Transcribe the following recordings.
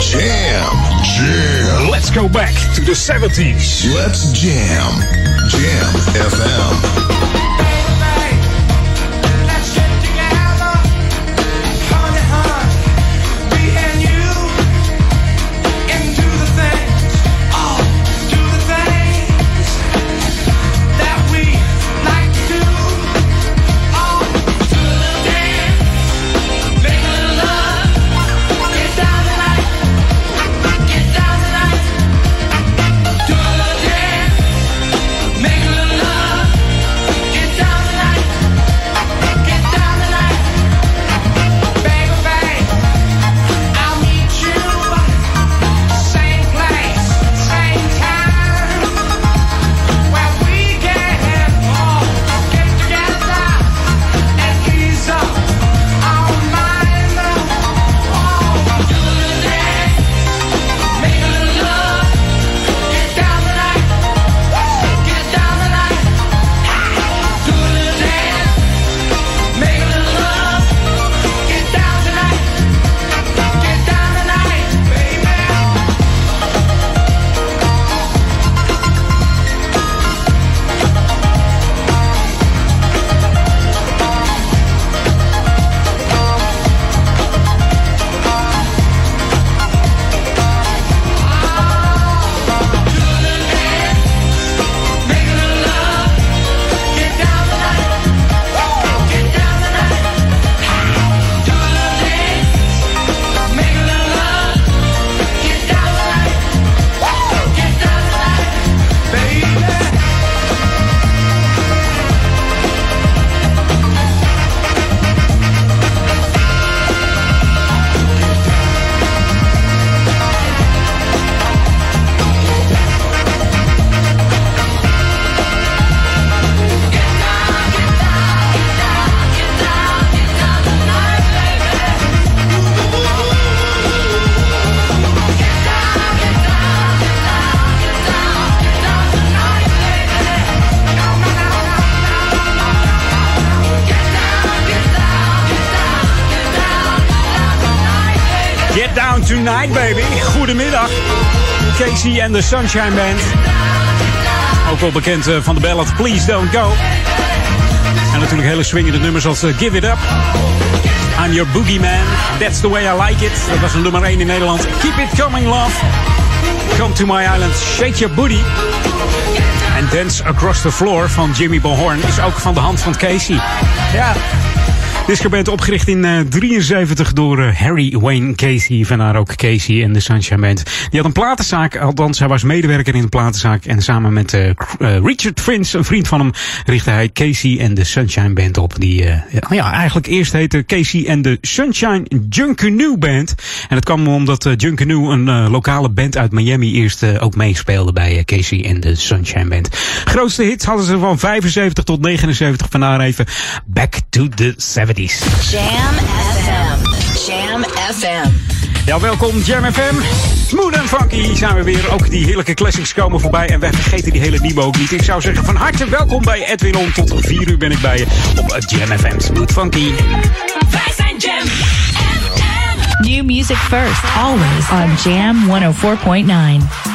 Jam, jam. Let's go back to the 70s. Let's jam. Jam FM. Casey en de Sunshine Band. Ook wel bekend eh, van de ballad Please Don't Go. En natuurlijk hele swingende nummers als eh, Give It Up. I'm Your Boogeyman. That's the way I like it. Dat was een nummer 1 in Nederland. Keep It Coming Love. Come to My Island. Shake Your Booty. En Dance Across the Floor van Jimmy Bohorn is ook van de hand van Casey. Ja, Discoband opgericht in 1973 door uh, Harry Wayne Casey. Vandaar ook Casey en de Sunshine Band. Die had een platenzaak, althans hij was medewerker in de platenzaak. En samen met uh, Richard Frins, een vriend van hem, richtte hij Casey en de Sunshine Band op. Die ja, eigenlijk eerst heette Casey en de Sunshine Junkanoo Band. En dat kwam omdat uh, Junkanoo, een lokale band uit Miami, eerst ook meespeelde bij Casey en de Sunshine Band. Grootste hits hadden ze van 75 tot 79. Vandaar even Back to the 70s. Jam FM. Jam FM. Ja, welkom Jam FM. Smooth and funky zijn we weer. Ook die heerlijke classics komen voorbij. En wij vergeten die hele nieuwe ook niet. Ik zou zeggen van harte welkom bij Edwin On. Tot 4 uur ben ik bij je op Jam FM. Smooth funky. Wij zijn Jam FM. New music first. Always on Jam 104.9.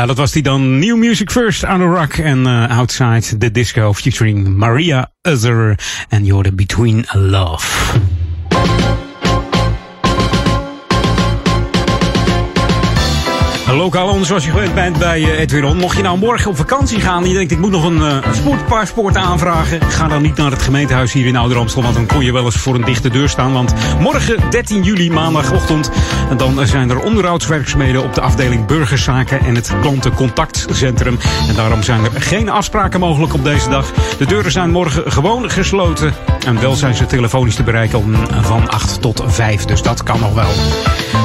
Ja, dat was die dan. New Music First, On The Rock en uh, Outside the Disco featuring Maria Other en Jordan Between Love. Lokaal on zoals je gewend bent bij uh, Edwin On. Mocht je nou morgen op vakantie gaan en je denkt ik moet nog een uh, aanvragen. Ga dan niet naar het gemeentehuis hier in Ouder Amstel. Want dan kon je wel eens voor een dichte deur staan. Want morgen 13 juli maandagochtend. En dan zijn er onderhoudswerkzaamheden op de afdeling burgerzaken en het klantencontactcentrum. En daarom zijn er geen afspraken mogelijk op deze dag. De deuren zijn morgen gewoon gesloten. En wel zijn ze telefonisch te bereiken van 8 tot 5. Dus dat kan nog wel.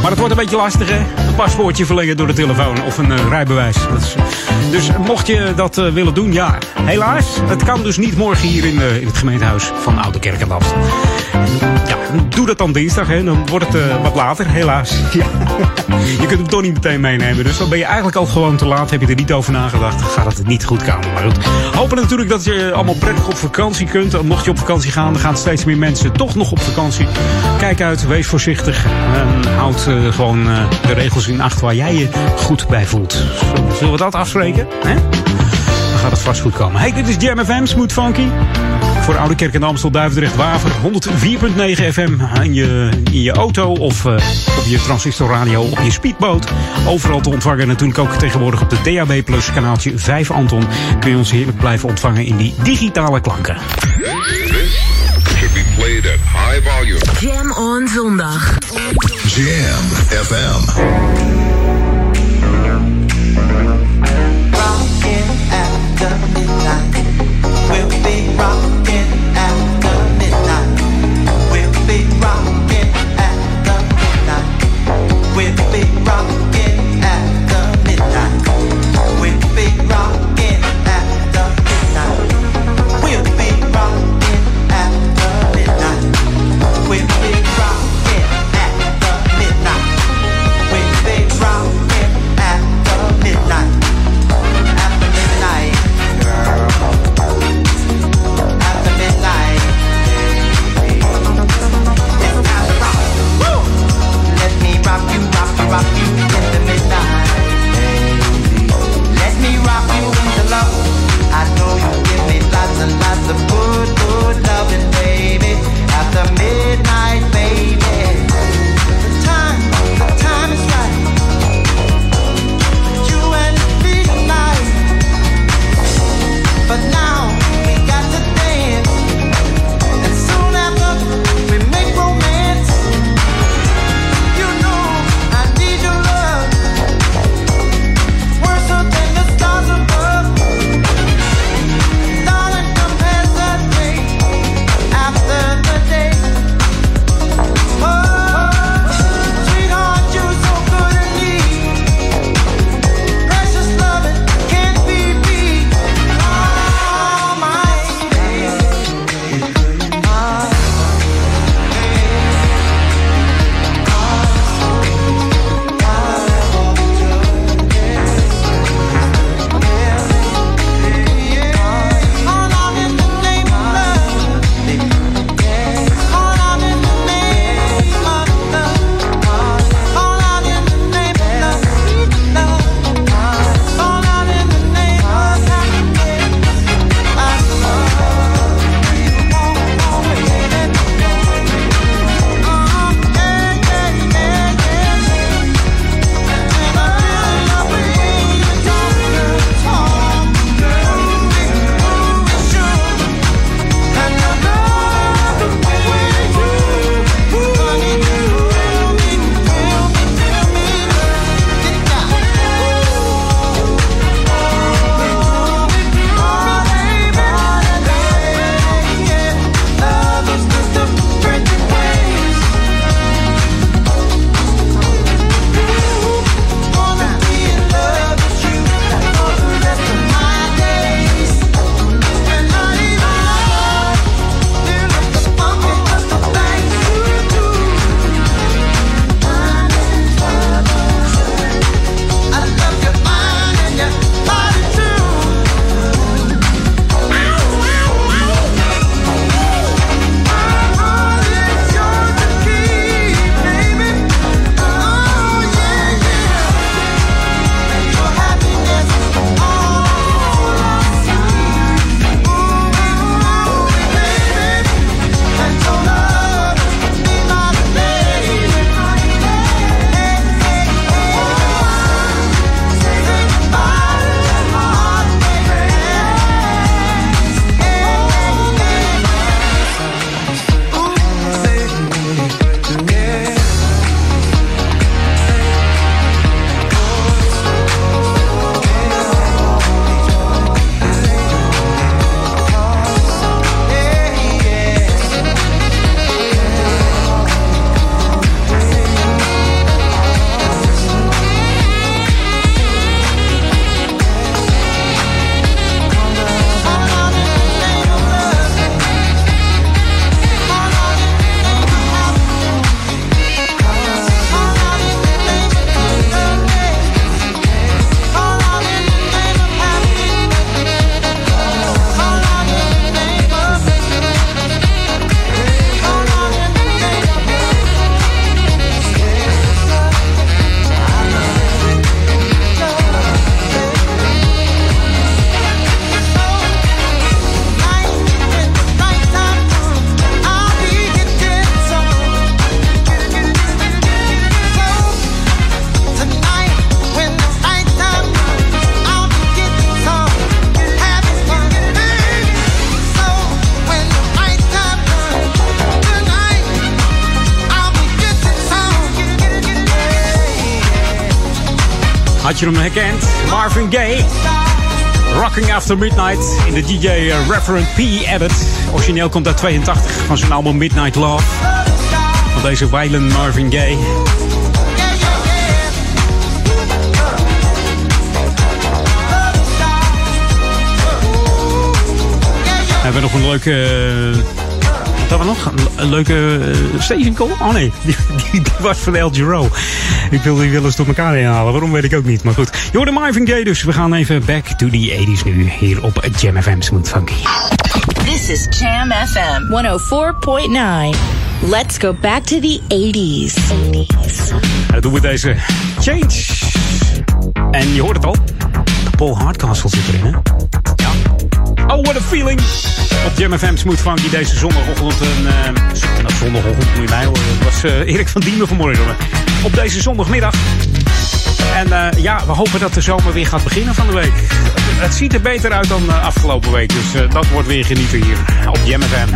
Maar het wordt een beetje lastig hè. Een paspoortje verlengen door de telefoon of een uh, rijbewijs. Dus mocht je dat uh, willen doen, ja, helaas. Het kan dus niet morgen hier in, in het gemeentehuis van Oude Kerk en Amstel. Doe dat dan dinsdag, hè. dan wordt het wat later, helaas. Ja. je kunt hem toch niet meteen meenemen. Dus dan ben je eigenlijk al gewoon te laat. Heb je er niet over nagedacht, gaat het niet goed komen. Maar goed, hopen natuurlijk dat je allemaal prettig op vakantie kunt. Mocht je op vakantie gaan, dan gaan steeds meer mensen toch nog op vakantie. Kijk uit, wees voorzichtig. En houd gewoon de regels in acht waar jij je goed bij voelt. Zullen we dat afspreken? Hè? Gaat het vast goed komen. Hey, dit is Jam FM, Smooth Funky. Voor Oude Kerk en Amstel, Duivendrecht, Waver. 104.9 FM in je, in je auto of uh, op je transistorradio, op je speedboot. Overal te ontvangen. Natuurlijk ook tegenwoordig op de DAB Plus kanaaltje 5 Anton. Kun je ons heerlijk blijven ontvangen in die digitale klanken. should be played at high volume. Jam on zondag. Jam FM. Had je hem herkend? Marvin Gaye. Rocking After Midnight in de DJ eh, Reverend P edit. Origineel komt uit 82 van zijn album Midnight Love. Van deze Wyland Marvin Gaye. We hebben nog een leuke... eh, Wat hebben we nog? Een, leuke uh, station call? Oh nee, die, die, die was van El Giro. Ik wil die wel eens door elkaar heen halen. Waarom weet ik ook niet. Maar goed. Je hoorde Marvin Gaye dus. We gaan even back to the 80s nu. Hier op Jam FM Smooth Funky. This is Jam FM 104.9. Let's go back to the 80s. 80s. En dat doen we deze Change. En je hoort het al. Paul Hardcastle zit erin, hè? Oh, what a feeling. Op Jam FM Smooth Funky deze zondagochtend. Een, uh, zondagochtend moet mij horen. Het was uh, Erik van Diemen vanmorgen. Op deze zondagmiddag. En uh, ja, we hopen dat de zomer weer gaat beginnen van de week. Het ziet er beter uit dan afgelopen week. Dus dat wordt weer genieten hier op Jam FM.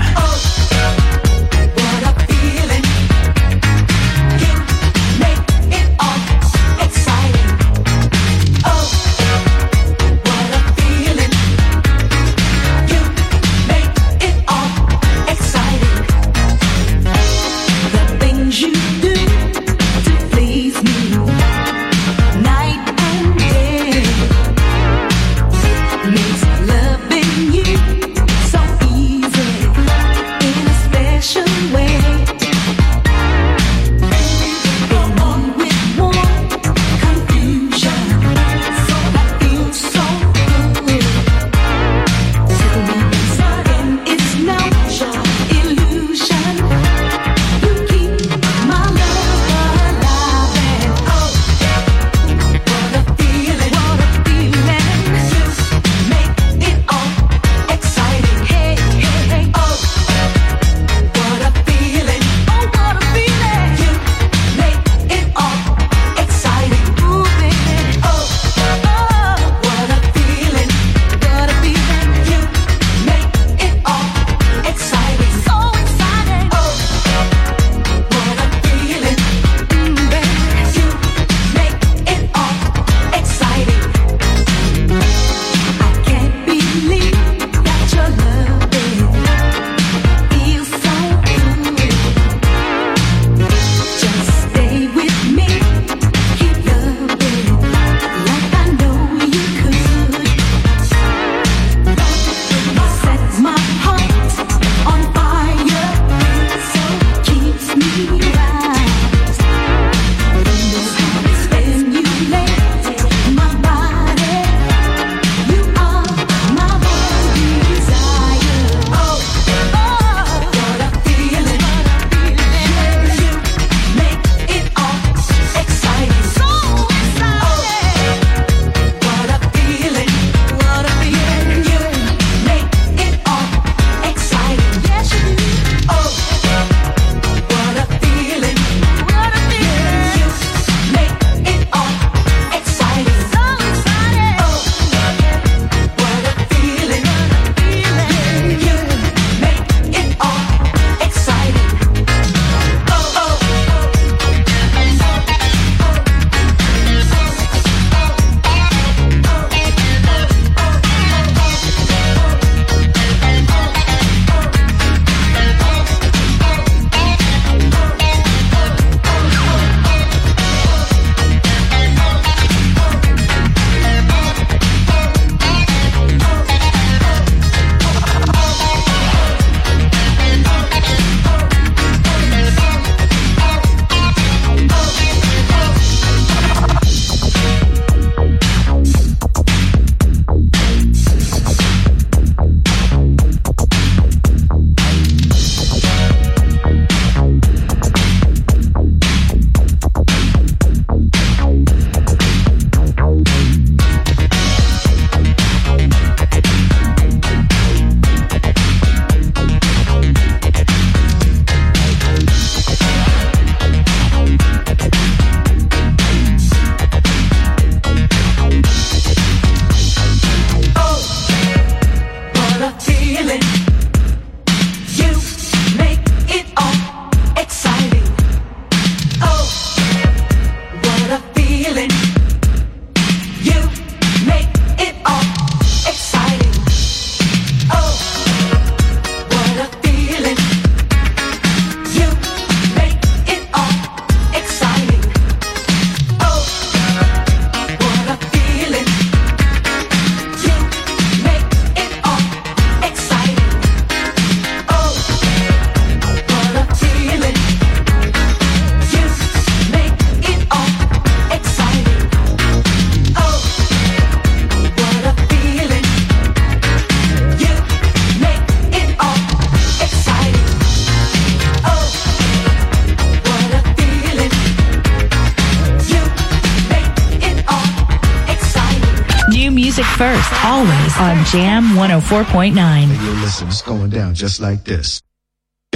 104.9. Hey, yo, listen, it's going down just like this.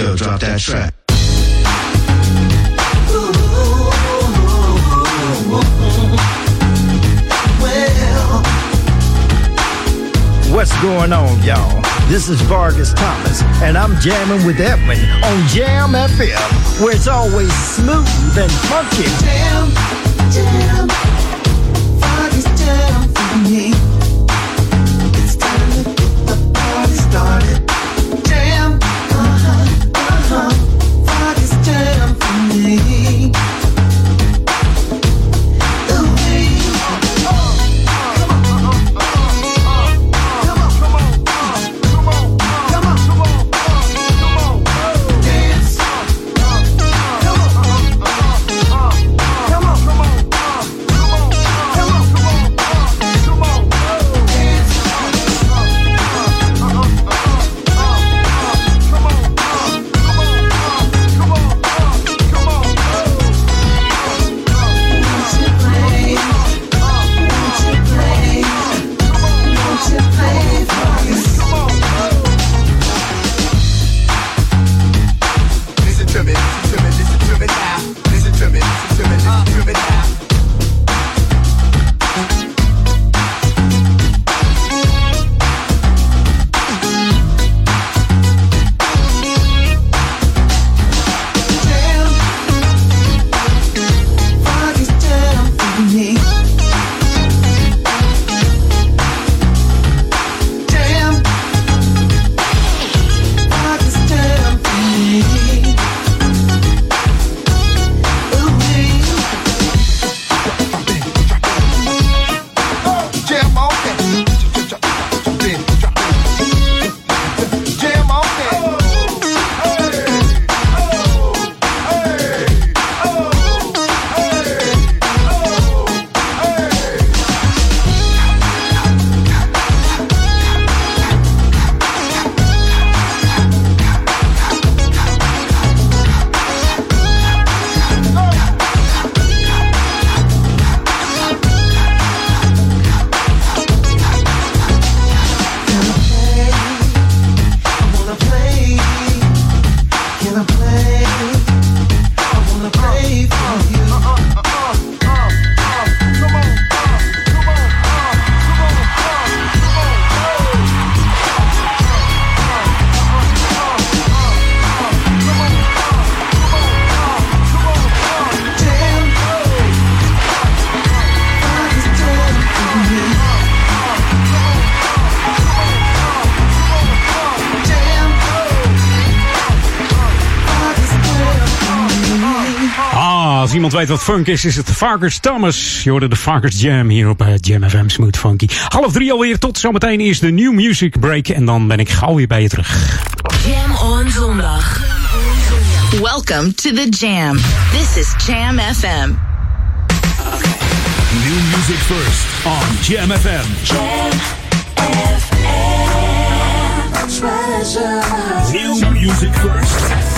Yo, drop that track. What's going on, y'all? This is Vargas Thomas, and I'm jamming with Edwin on Jam FM, where it's always smooth and funky. Jam, jam. Listen to me, weet wat funk is, is het Varkers Thomas. Je hoorde de Varkers Jam hier op eh, Jam FM Smooth Funky. Half drie alweer, tot zometeen is de New Music Break. En dan ben ik gauw weer bij je terug. Jam on zondag. Welcome to the Jam. This is Jam FM. New music first on Jam FM. New music first.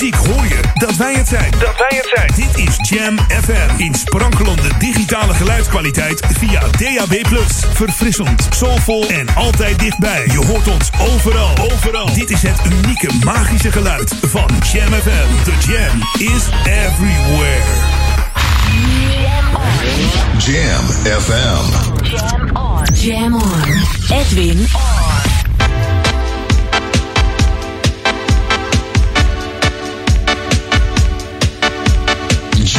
muziek hoor je dat wij het zijn. Dat wij het zijn. Dit is Jam FM. In sprankelende digitale geluidskwaliteit via DAB+. Verfrissend, soulvol en altijd dichtbij. Je hoort ons overal. Overal. Dit is het unieke magische geluid van Jam FM. The Jam is everywhere. Jam FM. Jam on. Jam on. Edwin on.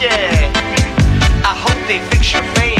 Yeah. I hope they fix your face.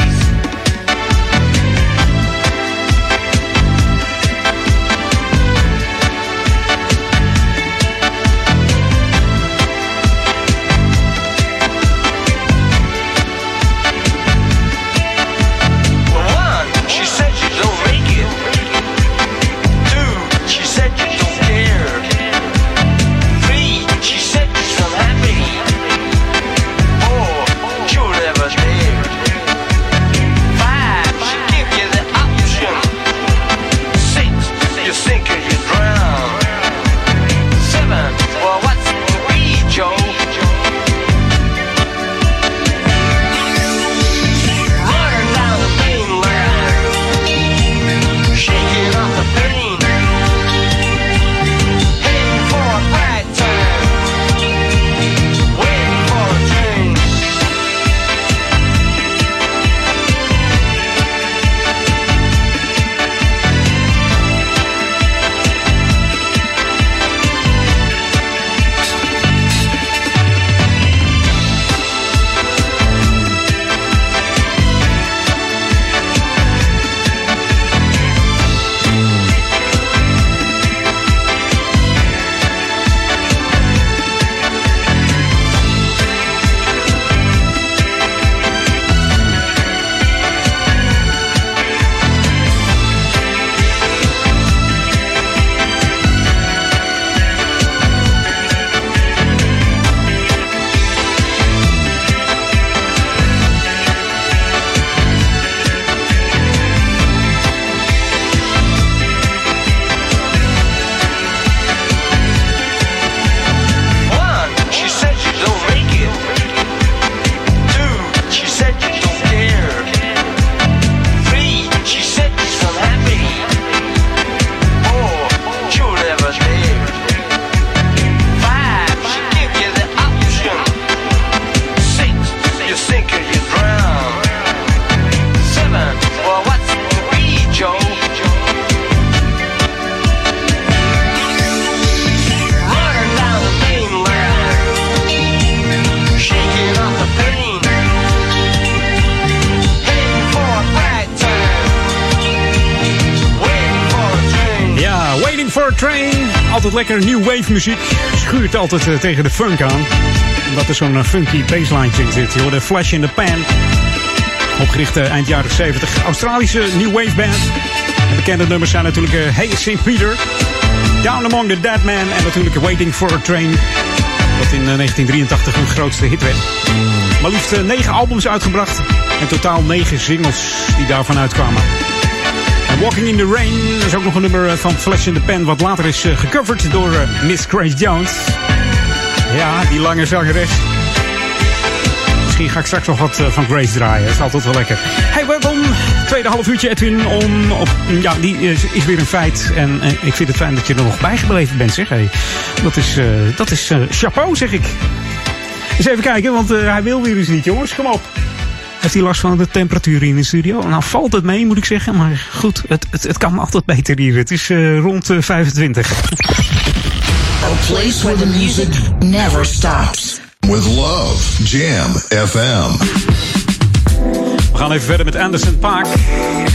Muziek schuurt altijd eh, tegen de funk aan. Omdat er zo'n eh, funky bassline in zit. Je hoort de Flash in the Pan. Opgericht eh, eind jaren 70. Australische new wave band. En bekende nummers zijn natuurlijk Hey St. Peter. Down Among the Dead Man. En natuurlijk Waiting for a Train. Wat in eh, 1983 hun grootste hit werd. Maar liefst negen albums uitgebracht. En totaal negen singles die daarvan uitkwamen. Walking in the Rain is ook nog een nummer eh, van Flash in the Pen. Wat later is eh, gecoverd door eh, Miss Grace Jones. Ja, die lange zangeres. Misschien ga ik straks nog wat van Grace draaien. Dat is altijd wel lekker. Hey, welkom. Tweede half uurtje, Edwin. Om op, ja, die is, weer een feit. En ik vind het fijn dat je er nog bijgebleven bent, zeg. Hey, dat is, dat is eh, chapeau, zeg ik. Eens even kijken, want hij wil weer eens niet, jongens. Kom op. Heeft hij last van de temperatuur in de studio? Nou valt het mee, moet ik zeggen. Maar goed, het, het, het kan altijd beter hier. Het is eh, rond eh, 25. A place where the music never stops. With love, Jam FM. We gaan even verder met Anderson Paak.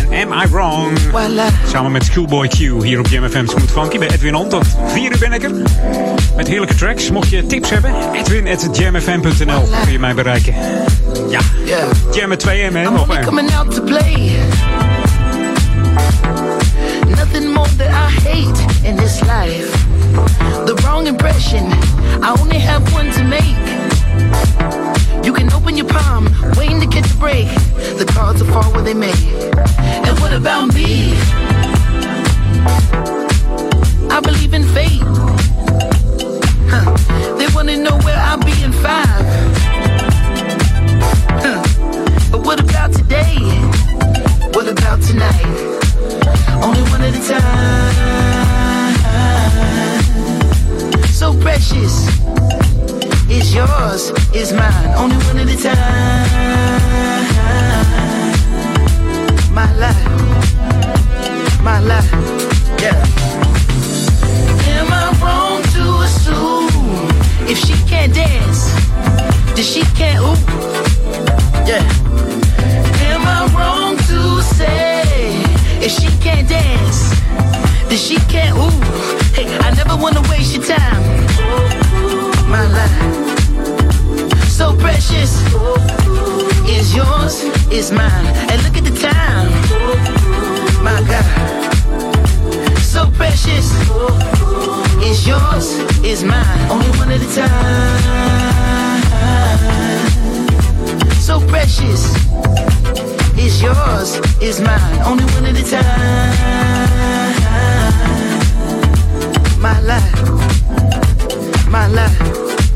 En Am I Wrong? Samen met Schoolboy Q hier op Jam FM Smooth Funky bij Edwin On. Tot 4 uur ben ik er. Met heerlijke tracks. Mocht je tips hebben, edwin.jamfm.nl kun je mij bereiken. Ja, Jam met 2M hè, nog. Nothing more that I hate in this life. The wrong impression, I only have one to make. You can open your palm, waiting to catch a break. The cards will fall where they may. And what about me? I believe in fate. Huh. They wanna know where I'll be in five. Huh. But what about today? What about tonight? Only one at a time. So precious. It's yours, it's mine. Only one at a time. My life. My life. Yeah. Am I wrong to assume if she can't dance, then she can't ooh? Yeah. Am I wrong to say if she can't dance, then she can't ooh? Hey, I never wanna waste your time. My life, so precious, is yours, is mine. And look at the time, my God, so precious, is yours, is mine. Only one at a time. So precious is yours, is mine. Only one at a time. My life, my life,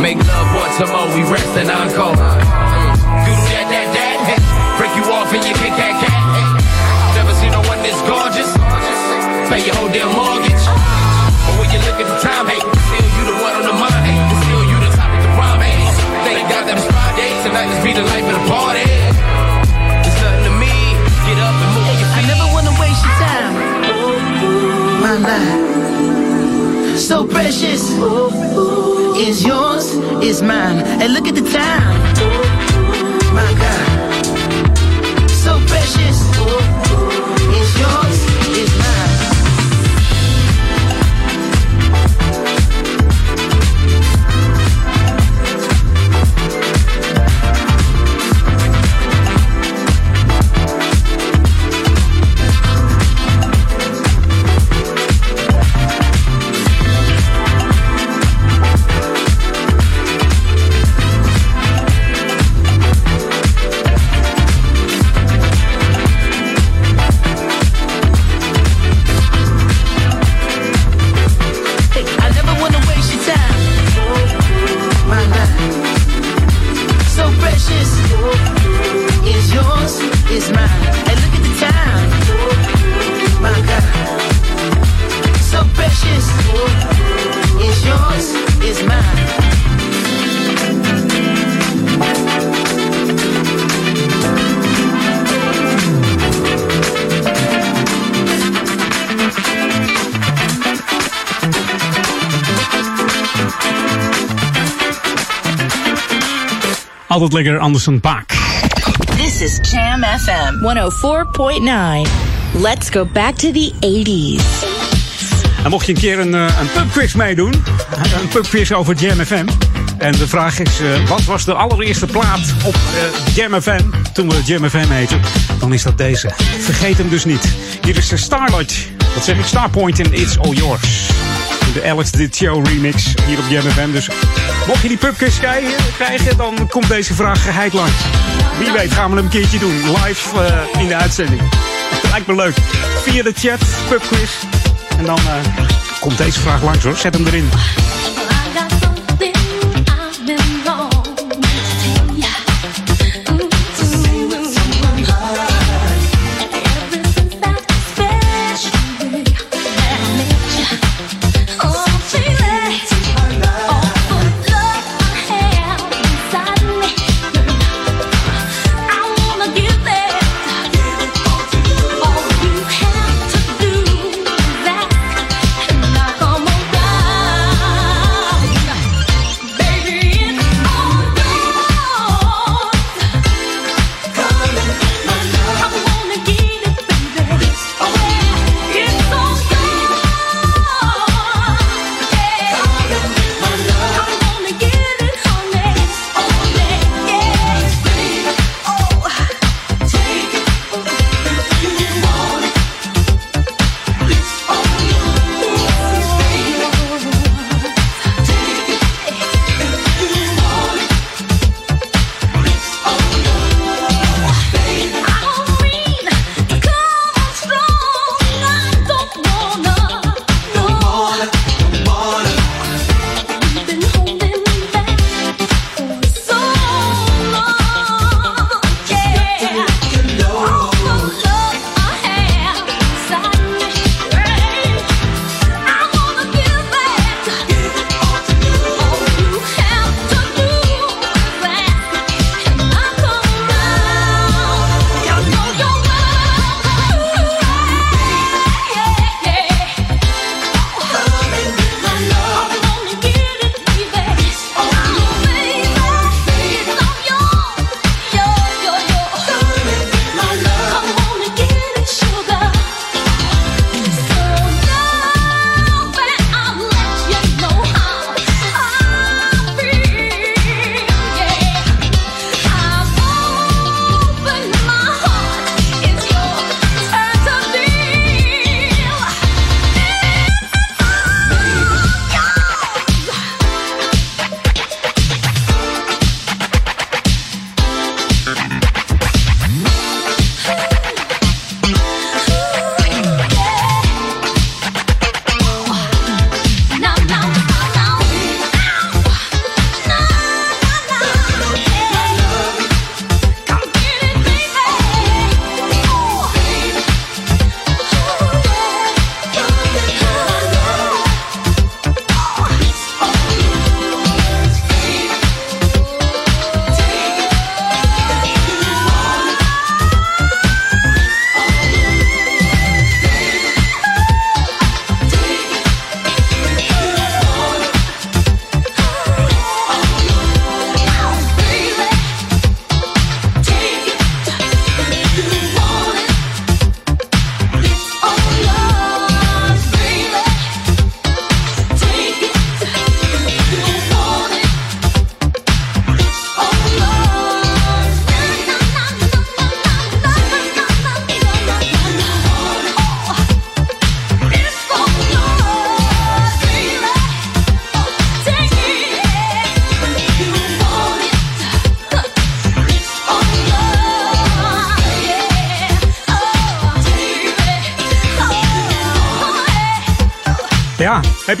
Make love once a more, we rest and encore. Do that, that, that, break you off and you kick that cat. Never seen no one this gorgeous. Pay your whole damn mortgage. But when you look at the time, hey, still you the one on the mind, hey, still you the top of the prime, hey. Thank God that it's Friday, tonight let's be the life of the party. It's nothing to me, get up and move your I never wanna waste your time. My life, so precious, is yours, is mine. And look at the time, Altijd lekker Anderson Paak. This is Jam FM 104.9. Let's go back to the 80s. En mocht je een keer een, eh, een pubquiz meedoen, een pubquiz over Jam FM. En de vraag is, eh, wat was de allereerste plaat op eh, Jam FM toen we Jam FM heten? Dan is dat deze. Vergeet hem dus niet. Hier is de Starlight. Wat zeg ik? Starpoint in It's All Yours. De Alex Dit Show remix hier op Jam FM. Dus mocht je die pubquiz krijgen, dan komt deze vraag geheid langs. Wie weet gaan we hem een keertje doen. Live eh, in de uitzending. Lijkt me leuk. Via de chat, pubquiz. En dan eh, komt deze vraag langs hoor. Zet hem erin.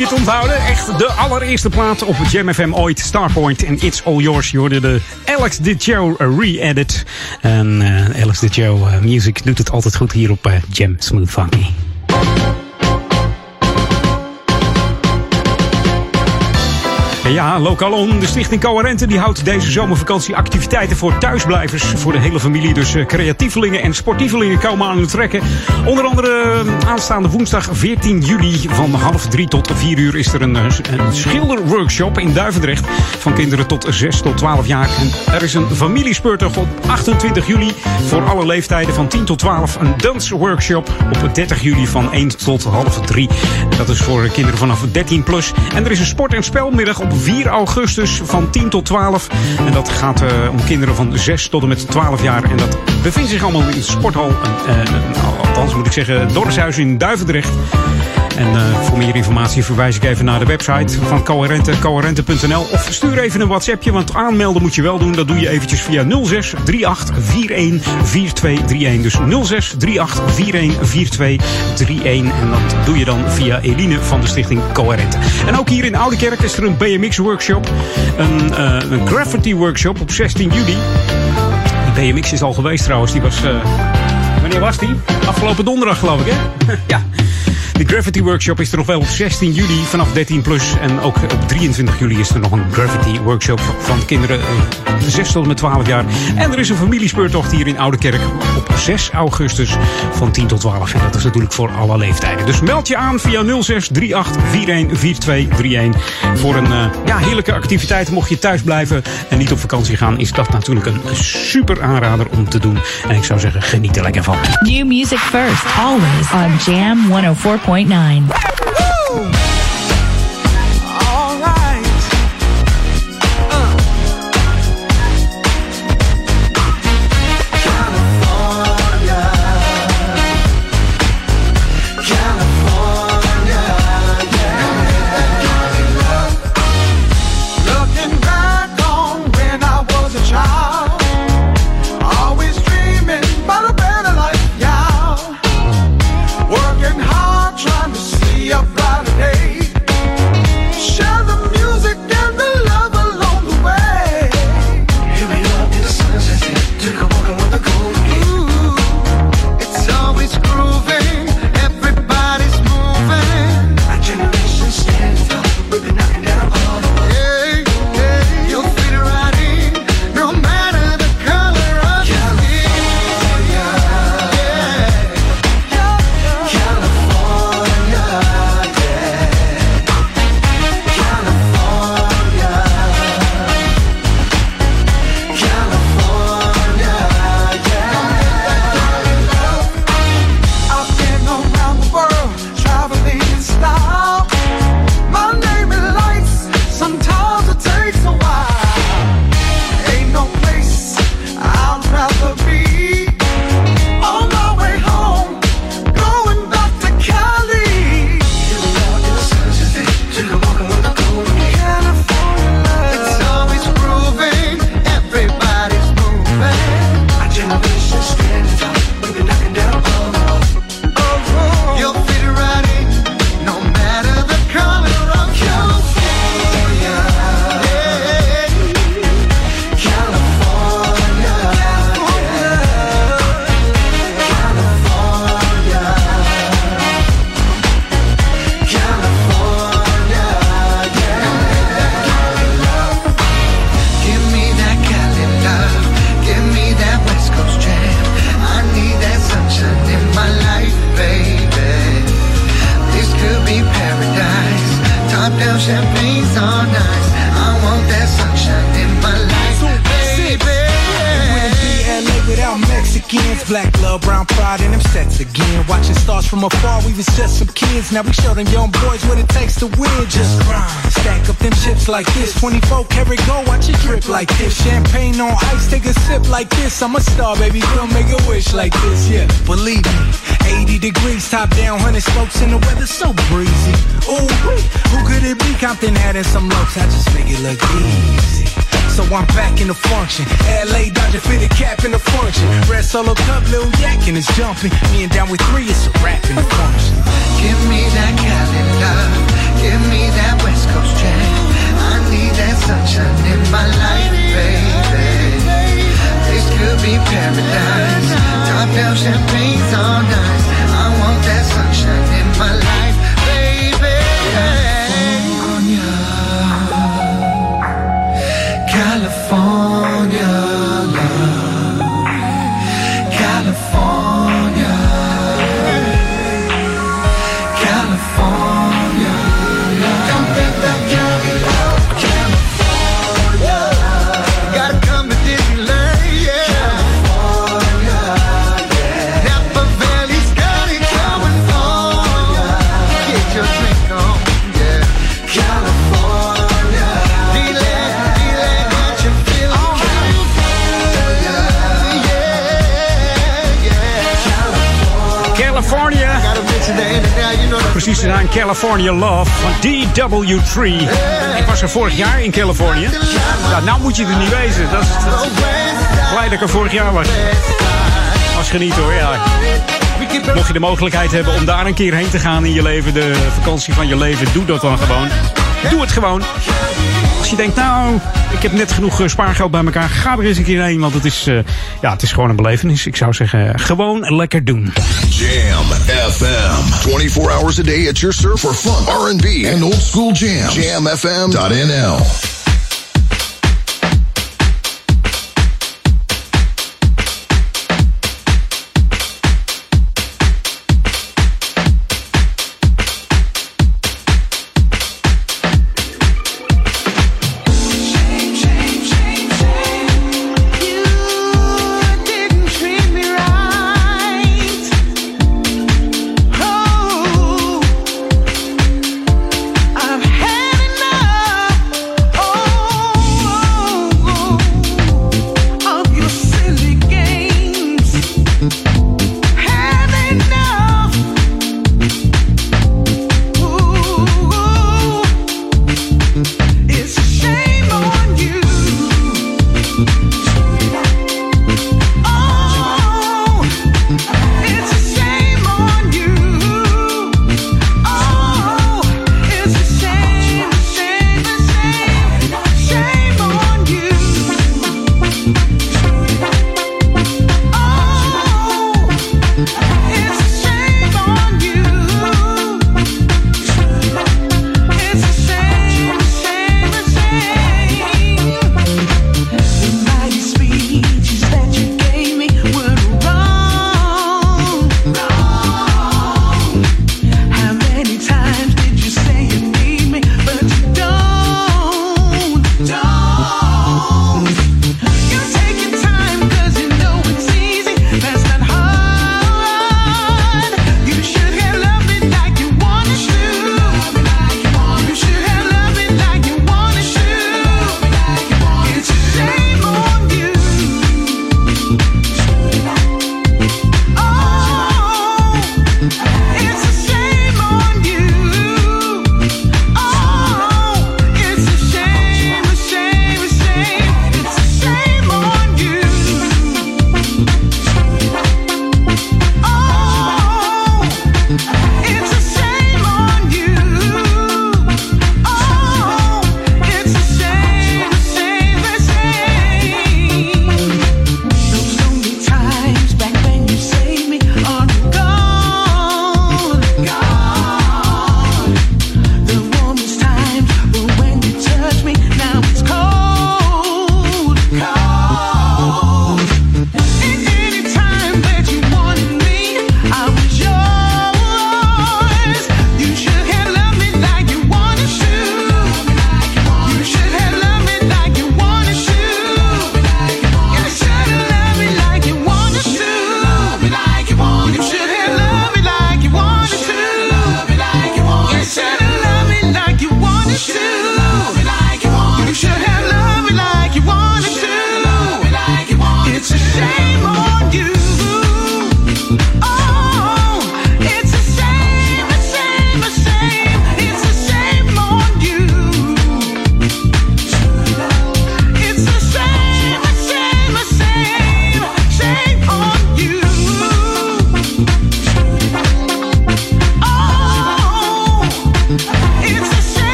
Je het onthouden? Echt de allereerste plaat op Jam FM ooit. Starpoint en It's All Yours. Je hoorde de Alex DiGio re-edit. En uh, Alex DiGio uh, Music doet het altijd goed hier op uh, Jam Smooth Funky. Ja, Lokalon, de stichting Coherente, die houdt deze zomervakantie activiteiten voor thuisblijvers. Voor de hele familie, dus eh, creatievelingen en sportievelingen komen aan het trekken. Onder andere eh, aanstaande woensdag 14 juli van half drie tot 4 uur is er een, eh, een schilderworkshop in Duivendrecht. Van kinderen tot 6 tot 12 jaar. En er is een familiespeurtocht op 28 juli voor alle leeftijden van 10 tot 12. Een dansworkshop op 30 juli van 1 tot half 3. Dat is voor kinderen vanaf 13 plus. En er is een sport- en spelmiddag op 4 augustus van 10 tot 12. En dat gaat uh, om kinderen van 6 tot en met 12 jaar. En dat bevindt zich allemaal in de sporthal. Uh, althans moet ik zeggen, Dorpshuis in Duivendrecht. En uh, voor meer informatie verwijs ik even naar de website van Coherente, coherente.nl. Of stuur even een WhatsAppje, want aanmelden moet je wel doen. Dat doe je eventjes via 06 38 41 4231. Dus 06 38 41 4231. En dat doe je dan via Eline van de stichting Coherente. En ook hier in Oudekerk is er een BMX-workshop. Een, uh, een graffiti-workshop op 16 juli. Die BMX is al geweest trouwens. Die was... Uh, wanneer was die? Afgelopen donderdag geloof ik, hè? ja. De Gravity Workshop is er nog wel op 16 juli vanaf 13 plus. En ook op 23 juli is er nog een Gravity Workshop van kinderen eh, 6 tot met 12 jaar. En er is een familiespeurtocht hier in Oude Kerk. op 6 augustus van 10 tot 12. En dat is natuurlijk voor alle leeftijden. Dus meld je aan via 0638415231 voor een eh, ja, heerlijke activiteit. Mocht je thuis blijven en niet op vakantie gaan, is dat natuurlijk een super aanrader om te doen. En ik zou zeggen, geniet er lekker van. New music first, always on Jam 104. 101.9. this. I'm a star, baby, come make a wish like this. Yeah, believe me. 80 degrees, top down, 100 slopes, and the weather so breezy. Ooh, who could it be? Compton adding some looks, I just make it look easy. So I'm back in the function. LA Dodger fitted cap in the function. Red solo cup, little yak and it's jumping. Me and down with three, it's a rap in the function. Give me that Cali love, give me that West Coast jam. I need that sunshine in my life, could be paradise. Top down champagne's all nice. I want that sunshine in my life, Precies gedaan, California Love van DW3. Ik was er vorig jaar in Californië. Ja, nou moet je er niet wezen. Dat is, dat ik er vorig jaar was. Was genieten hoor, ja. Mocht je de mogelijkheid hebben om daar een keer heen te gaan in je leven, de vakantie van je leven, doe dat dan gewoon. Doe het gewoon. Als je denkt, nou, ik heb net genoeg spaargeld bij elkaar, ga er eens een keer heen. Want het is, eh, ja, het is gewoon een belevenis. Ik zou zeggen, gewoon lekker doen. Jam FM. 24 hours a day at your surf for fun, R&B, and old school jams. JamFM.nl.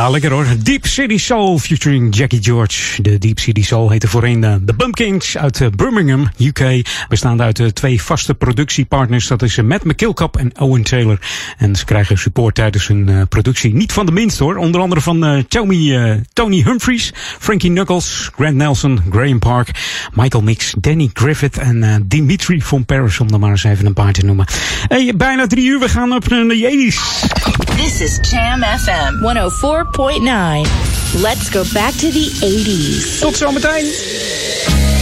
Ja, lekker hoor. Deep City Soul featuring Jackie George. De Deep City Soul heette voorheen de, de Bumpkins uit eh, Birmingham, UK. Bestaande uit uh, twee vaste productiepartners. Dat is Matt McKillcup en Owen Taylor. En ze krijgen support tijdens hun productie. Niet van de minst hoor. Onder andere van uh, Tommy, Tony Humphries, Frankie Knuckles, Grant Nelson, Graham Park, Michael Mix, Danny Griffith en Dimitri von Paris. Om er maar eens even een paar te noemen. Hey, bijna drie uur. We gaan op naar de 80s. This is Jam FM 104.9. Let's go back to the 80s. Tot zometeen.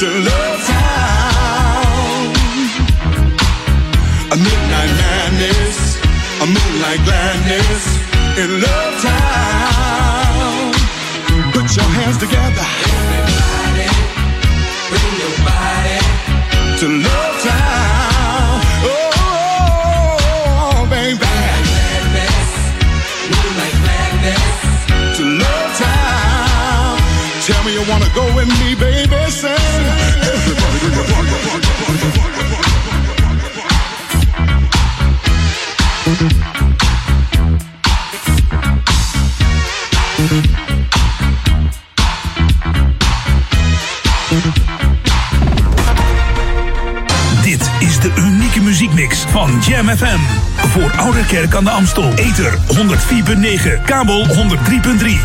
To Love Town. A midnight madness, a moonlight gladness in Love Town. Put your hands together. Everybody, bring your body to Love Town. You wanna go with me, baby. Body. Dit is de unieke muziekmix van Jam FM. Voor Ouderkerk aan de Amstel. Ether 104.9, kabel 103.3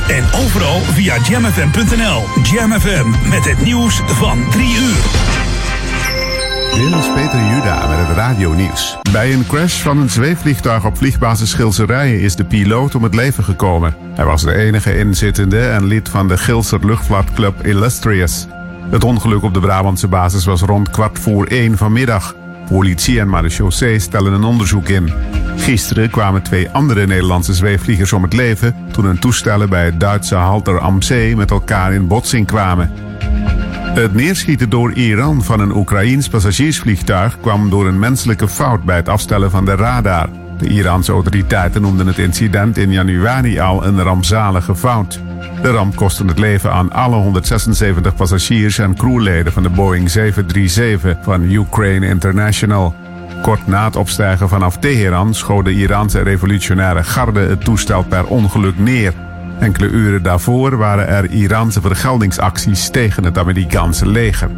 en overal via jamfm.nl. Jam FM met het nieuws van 3 uur. Dit Peter Juda met het radio-nieuws. Bij een crash van een zweefvliegtuig op vliegbasis Gilserijen is de piloot om het leven gekomen. Hij was de enige inzittende en lid van de Gilser Luchtvaartclub Illustrious. Het ongeluk op de Brabantse basis was rond kwart voor één vanmiddag. Politie en marechaussee stellen een onderzoek in. Gisteren kwamen twee andere Nederlandse zweefvliegers om het leven... toen hun toestellen bij het Duitse Halter am Zee met elkaar in botsing kwamen. Het neerschieten door Iran van een Oekraïens passagiersvliegtuig kwam door een menselijke fout bij het afstellen van de radar. De Iraanse autoriteiten noemden het incident in januari al een rampzalige fout. De ramp kostte het leven aan alle 176 passagiers en crewleden van de Boeing 737 van Ukraine International. Kort na het opstijgen vanaf Teheran schoot Iraanse revolutionaire garde het toestel per ongeluk neer. Enkele uren daarvoor waren er Iraanse vergeldingsacties tegen het Amerikaanse leger.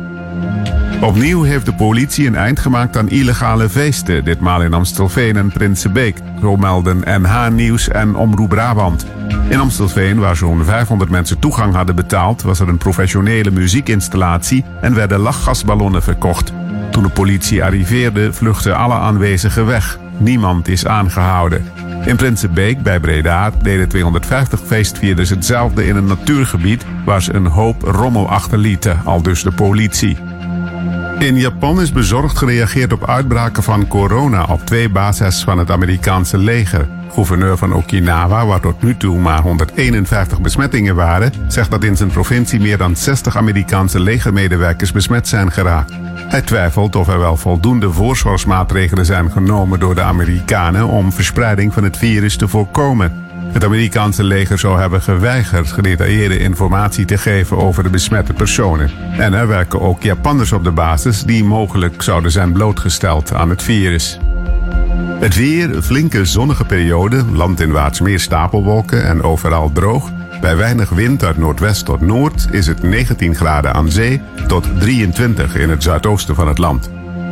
Opnieuw heeft de politie een eind gemaakt aan illegale feesten, ditmaal in Amstelveen en Prinsenbeek, zo melden NH Nieuws en Omroep Brabant. In Amstelveen, waar zo'n 500 mensen toegang hadden betaald, was er een professionele muziekinstallatie en werden lachgasballonnen verkocht. Toen de politie arriveerde, vluchtten alle aanwezigen weg. Niemand is aangehouden. In Prinsenbeek bij Breda deden 250 feestvierders hetzelfde in een natuurgebied waar ze een hoop rommel achterlieten, al dus de politie. In Japan is bezorgd gereageerd op uitbraken van corona op twee bases van het Amerikaanse leger. Gouverneur van Okinawa, waar tot nu toe maar 151 besmettingen waren, zegt dat in zijn provincie meer dan 60 Amerikaanse legermedewerkers besmet zijn geraakt. Hij twijfelt of er wel voldoende voorzorgsmaatregelen zijn genomen door de Amerikanen om verspreiding van het virus te voorkomen. Het Amerikaanse leger zou hebben geweigerd gedetailleerde informatie te geven over de besmette personen. En er werken ook Japanners op de basis die mogelijk zouden zijn blootgesteld aan het virus. Het weer, flinke zonnige periode, landinwaarts meer stapelwolken en overal droog. Bij weinig wind uit noordwest tot noord is het 19 graden aan zee tot 23 in het zuidoosten van het land.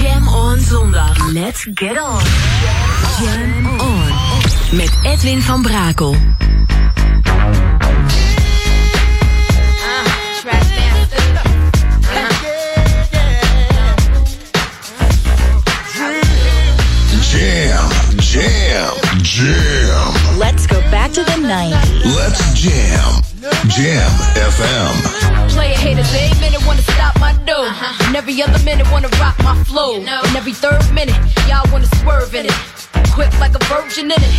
Jam on zondag. Let's get on. Jam on. Met Edwin van Brakel. Jam, jam, jam. Let's go back to the 90s. Let's jam. Jam FM. Player haters, every minute wanna stop my dough. And every other minute wanna rock my flow. And every third minute, y'all wanna swerve in it. Quick like a virgin in it.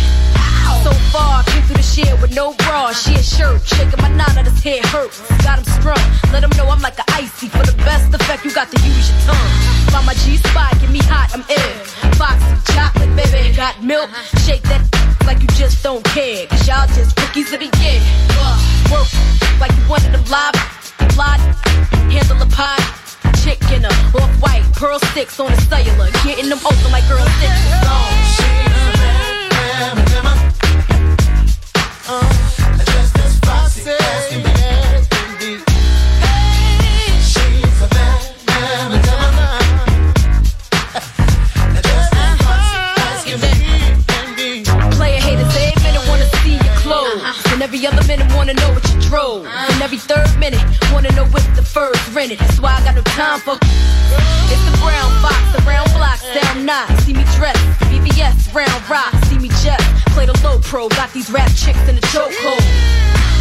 So far, came through the shit with no bra. She a shirt, shaking my knot, his head hurts. Got him strung, let him know I'm like a icy. For the best effect, you got to use your tongue. Find my G spot, get me hot, I'm ill. Fox, chocolate, baby, got milk. Uh-huh. Shake that like you just don't care. Cause y'all just cookies of the year work like you wanted them live. Lied, handle a pie. Chicken, uh, off white, pearl sticks on a cellular. Getting them open like girl sticks. Oh, Long. She's a uh, bad, bad, bad, bad, bad, bad, bad, bad, every other minute wanna know what you drove. And every third minute wanna know if the fur's rented. That's why I got no time for. It's the brown fox, the brown block, sound not. See me dress, BBS, round rock. See me jet, play the low pro. Got these rap chicks in the chokehold.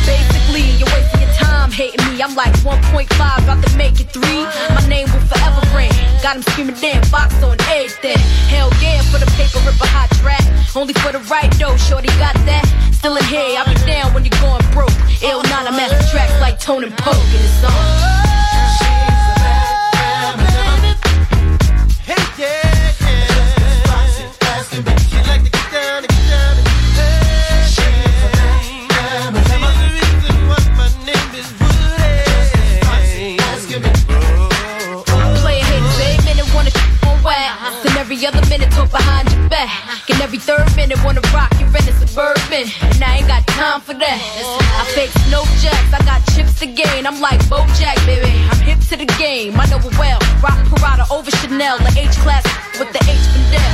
Basically, you're wasting your time hating me. I'm like 1.5, about to make it three. My name will forever ring. Got him screaming, damn, box on everything. Hell yeah, for the paper, rip a hot track. Only for the right though, shorty got that. Still in here, I'll be down when you're going broke. Ill 9, I master tracks like Tone and Poke in the song. Behind your back. And every third minute wanna rock your rent a suburban. And I ain't got time for that. I fake no jacks, I got chips to gain. I'm like Bojack, baby. I'm hip to the game. I know it well. Rock Parada over Chanel, the H class with the H Fidel.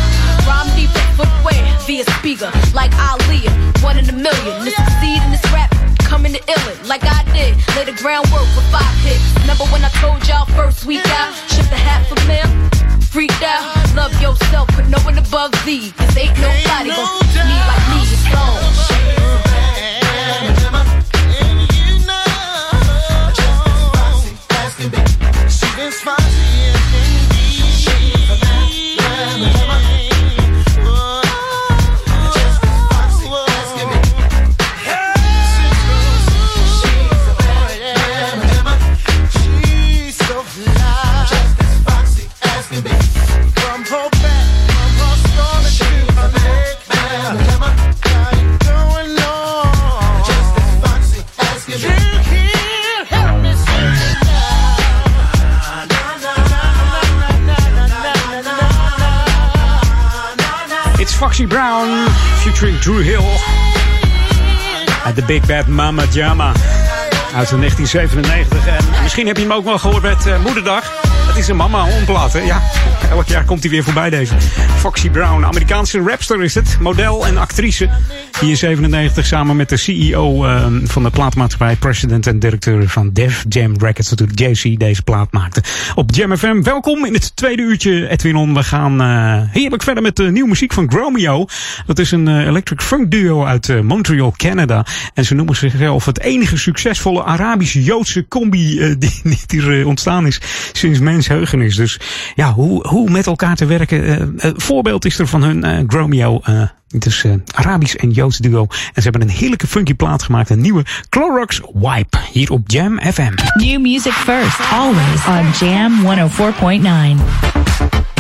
Rhyme deep footwear via speaker, like Aaliyah, one in a million. To succeed in this rap, coming to ill it, like I did. Lay the groundwork for five hits. Remember when I told y'all first week out, shipped a half a mil? Freaked out, love yourself, but no one above thee. Cause ain't nobody gon' me like me. It's Foxy Brown featuring Drew Hill. Uit de Big Bad Mama Jama uit 1997. En misschien heb je hem ook wel gehoord met eh, Moederdag. Het is een mama omplaat, hè? Ja, elk jaar komt hij weer voorbij deze. Foxy Brown, Amerikaanse rapster is het. Model en actrice. In 97 samen met de CEO eh, van de plaatmaatschappij, president en directeur van Def Jam Records, natuurlijk JC, deze plaat maakte. Op Jam FM, welkom in het tweede uurtje, Edwin On. We gaan eh, heerlijk verder met de nieuwe muziek van Gromeo. Dat is een eh, electric funk duo uit eh, Montreal, Canada. En ze noemen zichzelf het enige succesvolle Arabisch-Joodse combi die, die hier ontstaan is sinds mensheugenis. Dus ja, hoe, hoe met elkaar te werken. voorbeeld is er van hun Gromeo. Eh, het is een Arabisch en Joods duo. En ze hebben een heerlijke funky plaat gemaakt. Een nieuwe Clorox Wipe. Hier op Jam FM. New music first, always on Jam 104.9.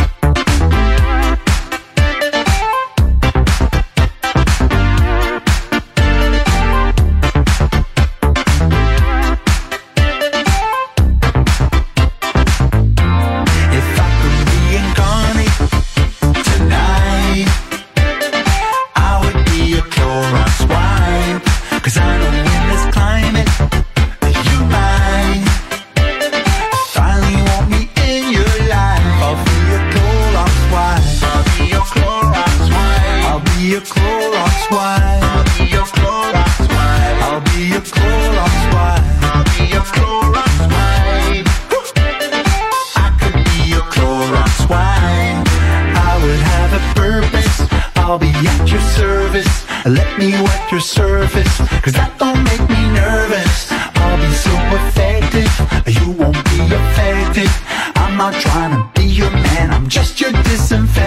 Let me wet your surface. Cause that don't make me nervous. I'll be so effective. You won't be affected. I'm not trying to be your man. I'm just your disinfectant.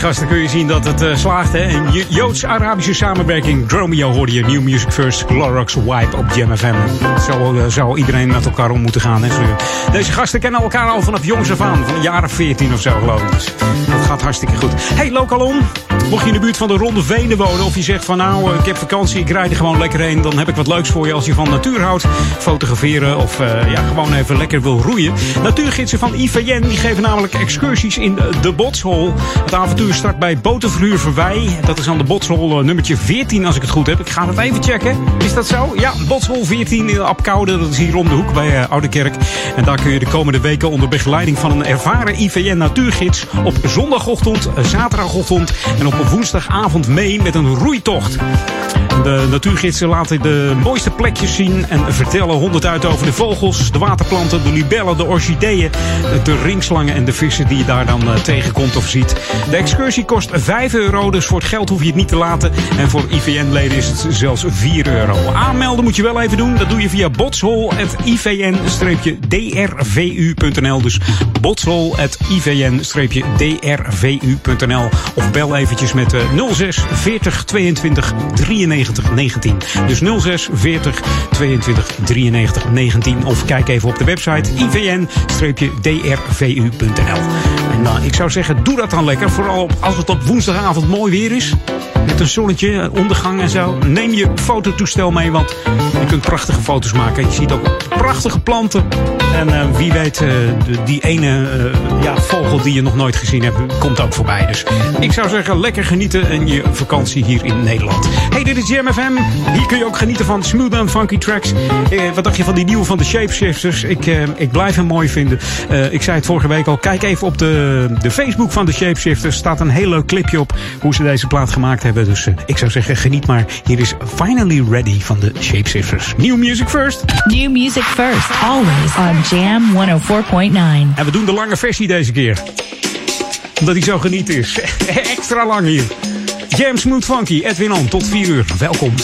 Gasten kun je zien dat het uh, slaagt. Hè? Een Joods-Arabische samenwerking. Dromio hoorde je. New Music First. Clorox Wipe op Jam FM. Zo uh, zou iedereen met elkaar om moeten gaan. Hè? Deze gasten kennen elkaar al vanaf jongs af aan. Van jaren 14 of zo geloof ik. Dus dat gaat hartstikke goed. Hey, Lokalon. Mocht je in de buurt van de Ronde Venen wonen. Of je zegt van nou, ik heb vakantie. Ik rijd er gewoon lekker heen. Dan heb ik wat leuks voor je als je van natuur houdt. Fotograferen of uh, ja, gewoon even lekker wil roeien. Natuurgidsen van IVN die geven namelijk excursies in de Botshol. Het avontuur start bij Botenverhuur Verwij. Dat is aan de Botshol uh, nummertje 14 als ik het goed heb. Ik ga het even checken. Is dat zo? Ja, Botshol 14 in Apkoude. Dat is hier om de hoek bij uh, Oude Kerk. En daar kun je de komende weken onder begeleiding van een ervaren IVN natuurgids op zondagochtend, zaterdagochtend en op woensdagavond mee met een roeitocht. De natuurgidsen laten de mooiste plekjes zien en vertellen honderd uit over de vogels, de waterplanten, de libellen, de orchideeën, de ringslangen en de vissen die je daar dan uh, tegenkomt of ziet. De excursie kost 5 euro, dus voor het geld hoef je het niet te laten. En voor IVN-leden is het zelfs 4 euro. Aanmelden moet je wel even doen. Dat doe je via botshol.ivn-drvu.nl. Dus botshol.ivn-drvu.nl. Of bel eventjes met uh, 06 40 22 93 19. Dus 06 40 22 93 19. Of kijk even op de website ivn-drvu.nl. En uh, ik zou zeggen, doe dat dan lekker. Vooral als het op woensdagavond mooi weer is. Met een zonnetje, ondergang en zo. Neem je fototoestel mee, want je kunt prachtige foto's maken. Je ziet ook prachtige planten. En uh, wie weet, uh, die ene uh, ja, vogel die je nog nooit gezien hebt, komt ook voorbij. Dus ik zou zeggen, lekker genieten in je vakantie hier in Nederland. Hey, dit is Jam FM. Hier kun je ook genieten van smooth and funky tracks. wat dacht je van die nieuwe van de Shapeshifters? Ik, ik blijf hem mooi vinden. ik zei het vorige week al. Kijk even op de, de Facebook van de Shapeshifters. staat een heel leuk clipje op hoe ze deze plaat gemaakt hebben. Dus ik zou zeggen, geniet maar. Hier is Finally Ready van de Shapeshifters. New music first. New music first. Always on Jam 104.9. En we doen de lange versie deze keer. Omdat hij zo geniet is. Extra lang hier. Jam Smooth Funky, Edwin On, tot 4 uur. Welkom.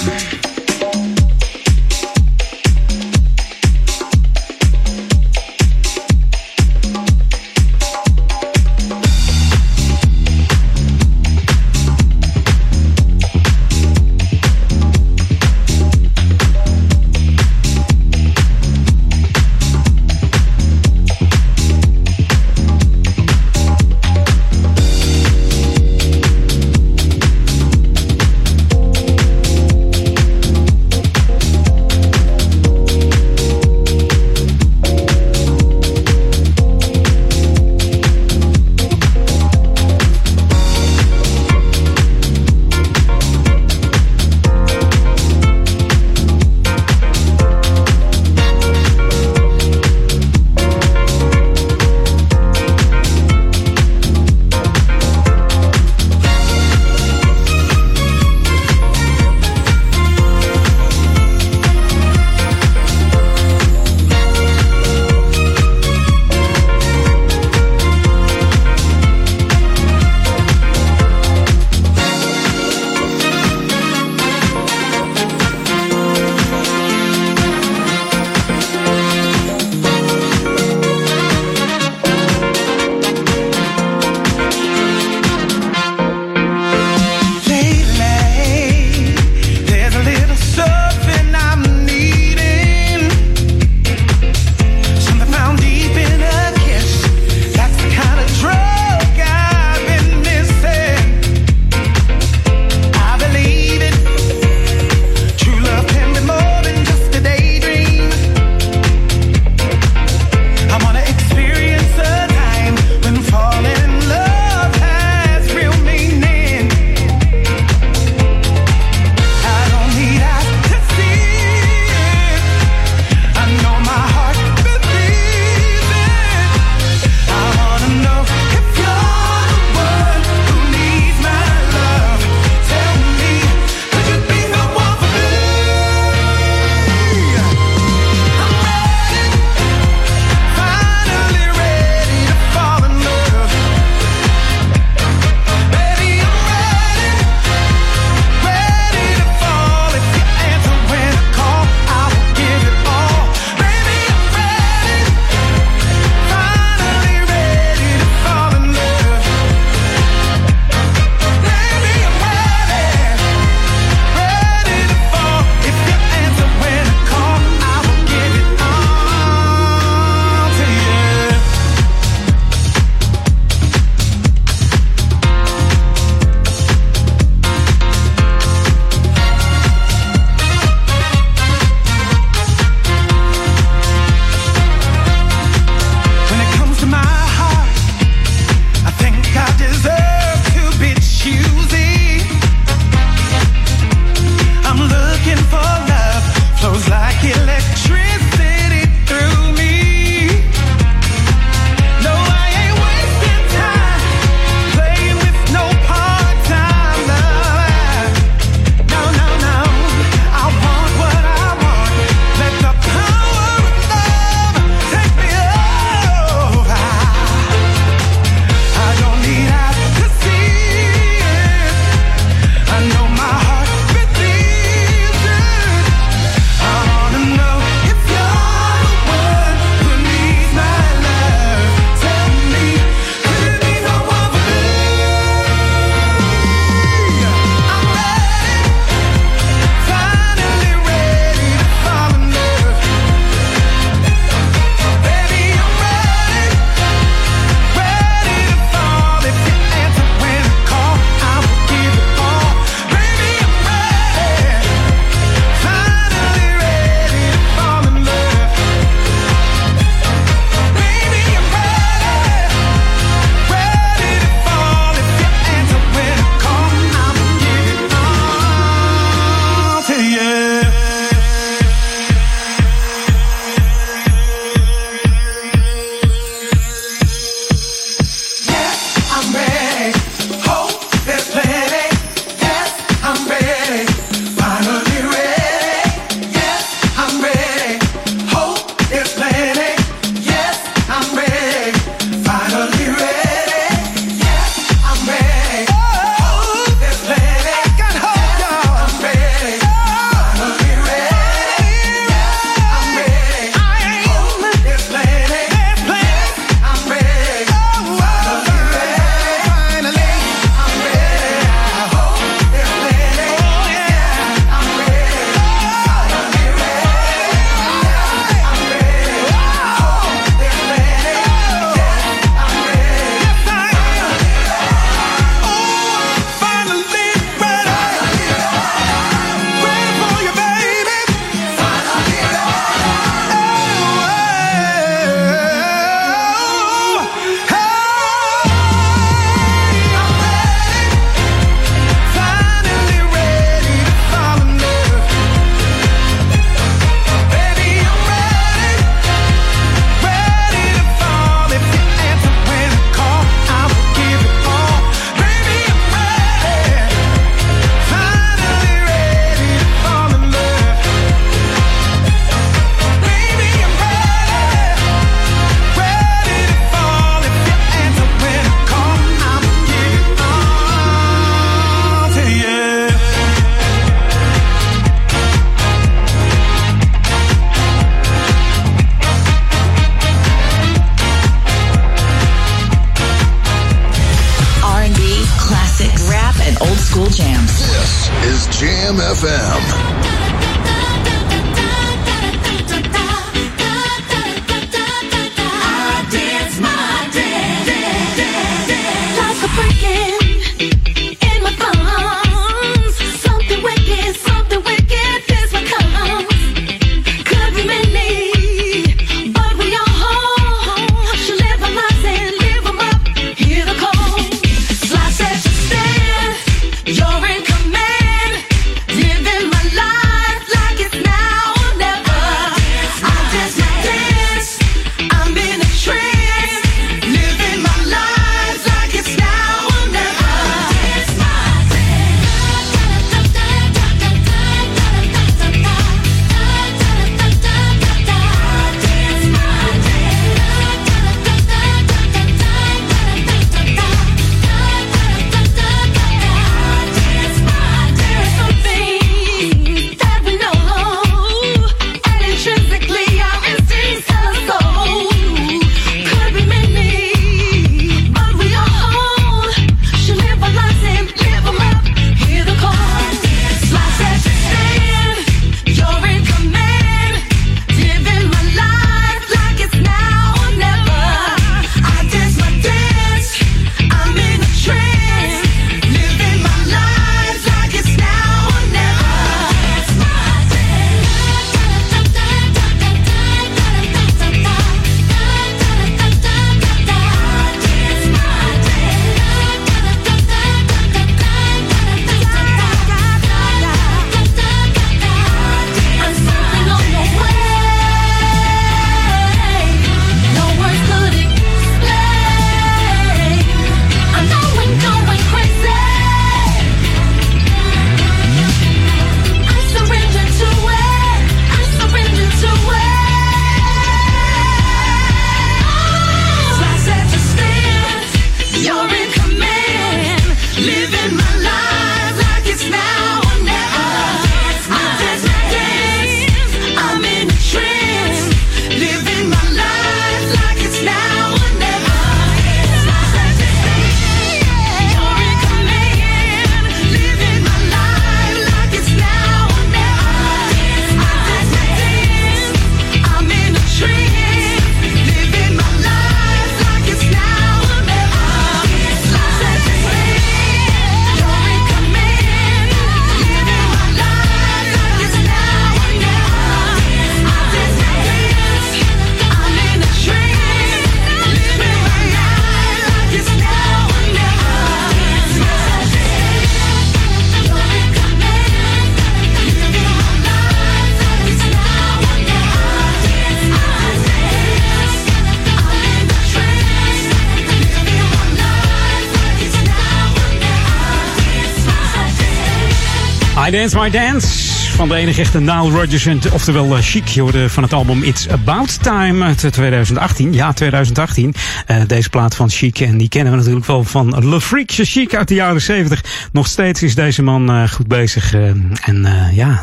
Dance My Dance van de enige echte Nile Rodgers, en, oftewel uh, Chic. Je hoorde van het album It's About Time uit 2018. Ja, 2018. Uh, deze plaat van Chic en die kennen we natuurlijk wel van Le Freak Chic uit de jaren 70. Nog steeds is deze man uh, goed bezig. en ja,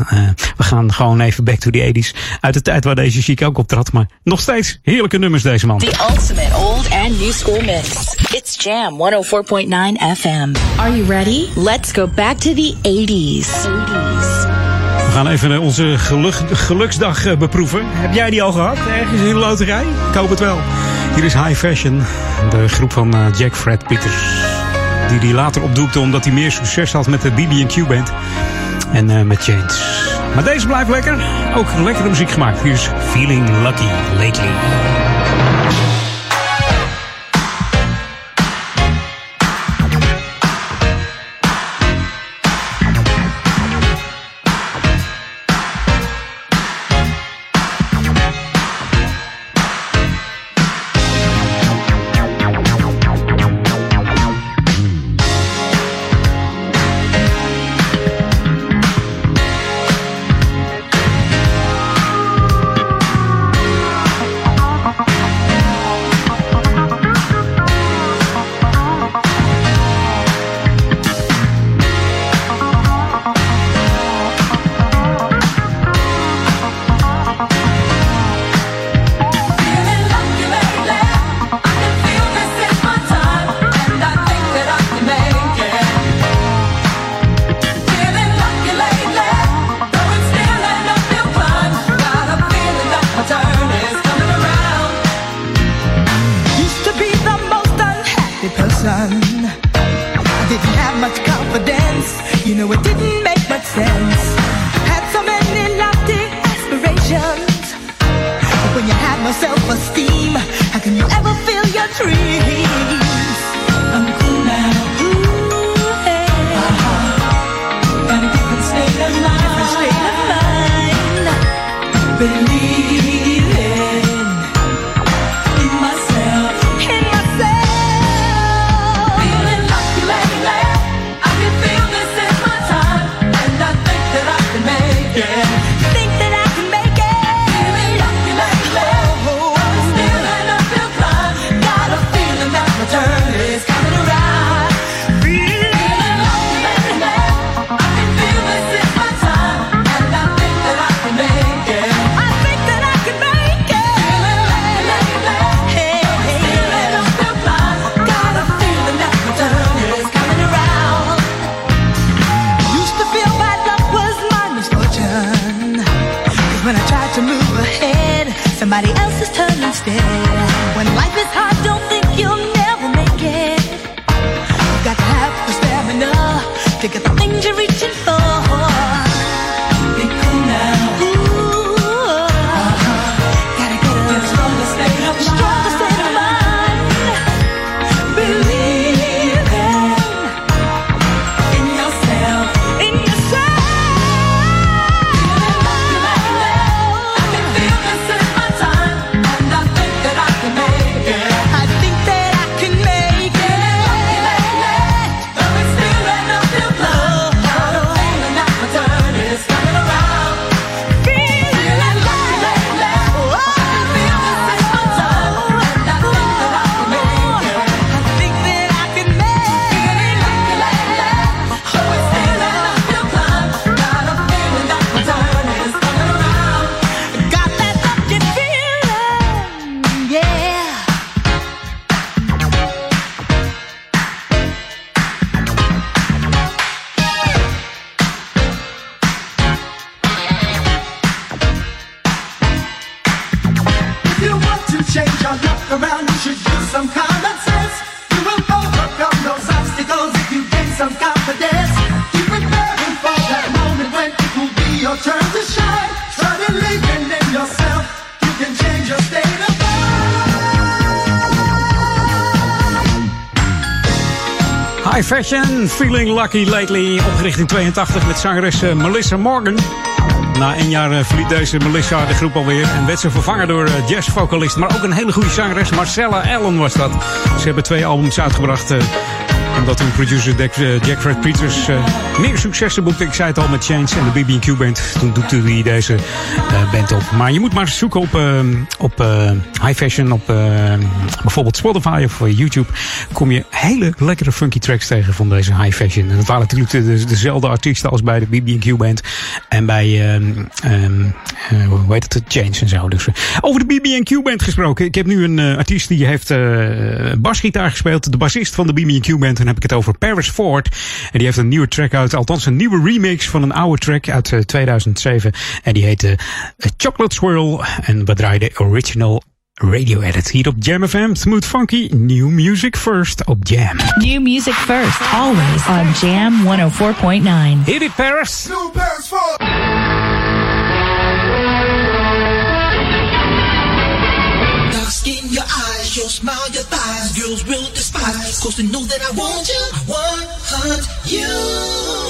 we gaan gewoon even back to the 80s. Uit de tijd waar deze Chic ook optrad. Maar nog steeds heerlijke nummers deze man. The ultimate old and new school mix. It's Jam 104.9 FM. Are you ready? Let's go back to the 80s. 80s. We gaan even onze geluk, geluksdag uh, beproeven. Heb jij die al gehad? Ergens in de loterij? Ik hoop het wel. Hier is High Fashion, de groep van uh, Jack Fred Peters. Die die later opdoekte omdat hij meer succes had met de BB&Q band. En uh, met James. Maar deze blijft lekker. Ook lekkere muziek gemaakt. Hier is Feeling Lucky Lately. much sense. Had so many lofty aspirations. But when you have no self esteem, how can you ever feel your dreams? I'm cool now. Ooh, hey. Got a. Different state of mind. Believe. Feeling Lucky Lately. Opgericht in 82 met zangeres uh, Melissa Morgan. Na een jaar uh, verliet deze Melissa de groep alweer. En werd ze vervangen door uh, jazzvocalist. Maar ook een hele goede zangeres. Marcella Allen was dat. Ze hebben twee albums uitgebracht. Omdat hun producer Jack, eh, Jack Fred Peters eh, meer successen boekte. Ik zei het al met Change en de BB&Q Band. Toen doekte hij deze eh, band op. Maar je moet maar zoeken op, op high fashion, op bijvoorbeeld Spotify of YouTube. Kom je hele lekkere funky tracks tegen van deze high fashion. En dat waren natuurlijk de, de- dezelfde artiesten als bij de BB&Q Band. En bij, eh, hoe heet het, Change en zo. Dus, eh, over de BB&Q Band gesproken. Ik heb nu een eh, artiest die heeft eh basgitaar gespeeld. De bassist van de BB&Q Band. En dan heb ik het over Paris Ford. En die heeft een nieuwe track uit. Althans een nieuwe remix van een oude track uit eh, 2007. En die heette eh, Chocolate Swirl. En we draaiden original radio edit. Hier op Jam FM. Smooth Funky. New music first op Jam. New music first, always on Jam 104.9. Hit it, Paris. Dark Cause they know that I want you, want you.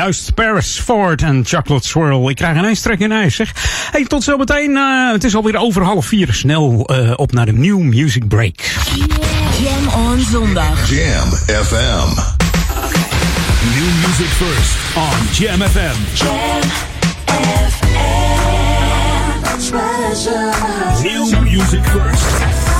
juist. Paris Ford en Chocolate Swirl. Ik krijg een trek in ijs, zeg. Tot zo meteen. Eh, het is alweer over half vier. Snel eh, op naar de New Music Break. Jam on zondag. Jam FM. New music first on Jam FM. Jam FM. New music first.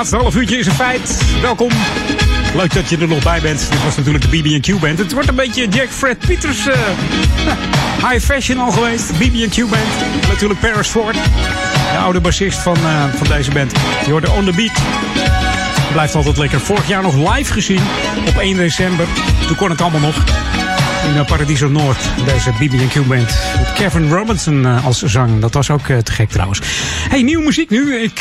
Laatste half uurtje is een feit. Welkom. Leuk dat je er nog bij bent. Dit was natuurlijk de BB&Q Band. Het wordt een beetje Jack Fred Peters eh, high fashion al geweest. BB&Q Band. Natuurlijk Paris Ford. De oude bassist van, eh, van deze band. Die hoorde On The Beat. Blijft altijd lekker. Vorig jaar nog live gezien. Op 1 december. Toen kon het allemaal nog. In uh, Paradiso Noord, deze BB&Q band. Met Kevin Robinson uh, als zang. Dat was ook uh, te gek trouwens. Hey, nieuwe muziek nu. Ik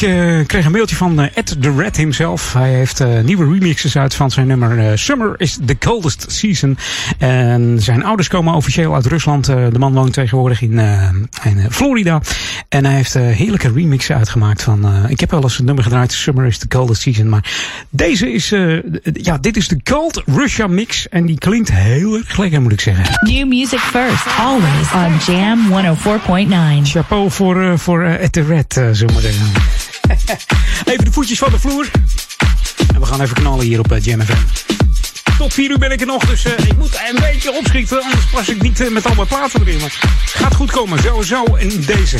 kreeg een mailtje van Ed the Red himself. Hij heeft nieuwe remixes uit van zijn nummer Summer is the Coldest Season. En zijn ouders komen officieel uit Rusland. de man woont tegenwoordig in, in Florida. En hij heeft heerlijke remixen uitgemaakt van... ik heb wel eens een nummer gedraaid, Summer is the Coldest Season. Maar deze is... ja, dit is de Cold Russia mix. En die klinkt heel erg lekker moet ik zeggen. New music first, always on Jam 104.9. Chapeau voor, uh, voor Ed de Red, zullen we zeggen. even de voetjes van de vloer. En we gaan even knallen hier op Jam FM. Tot 4 uur ben ik er nog, dus ik moet een beetje opschieten. Anders pas ik niet met al mijn platen erin. Maar gaat goed komen, sowieso in deze.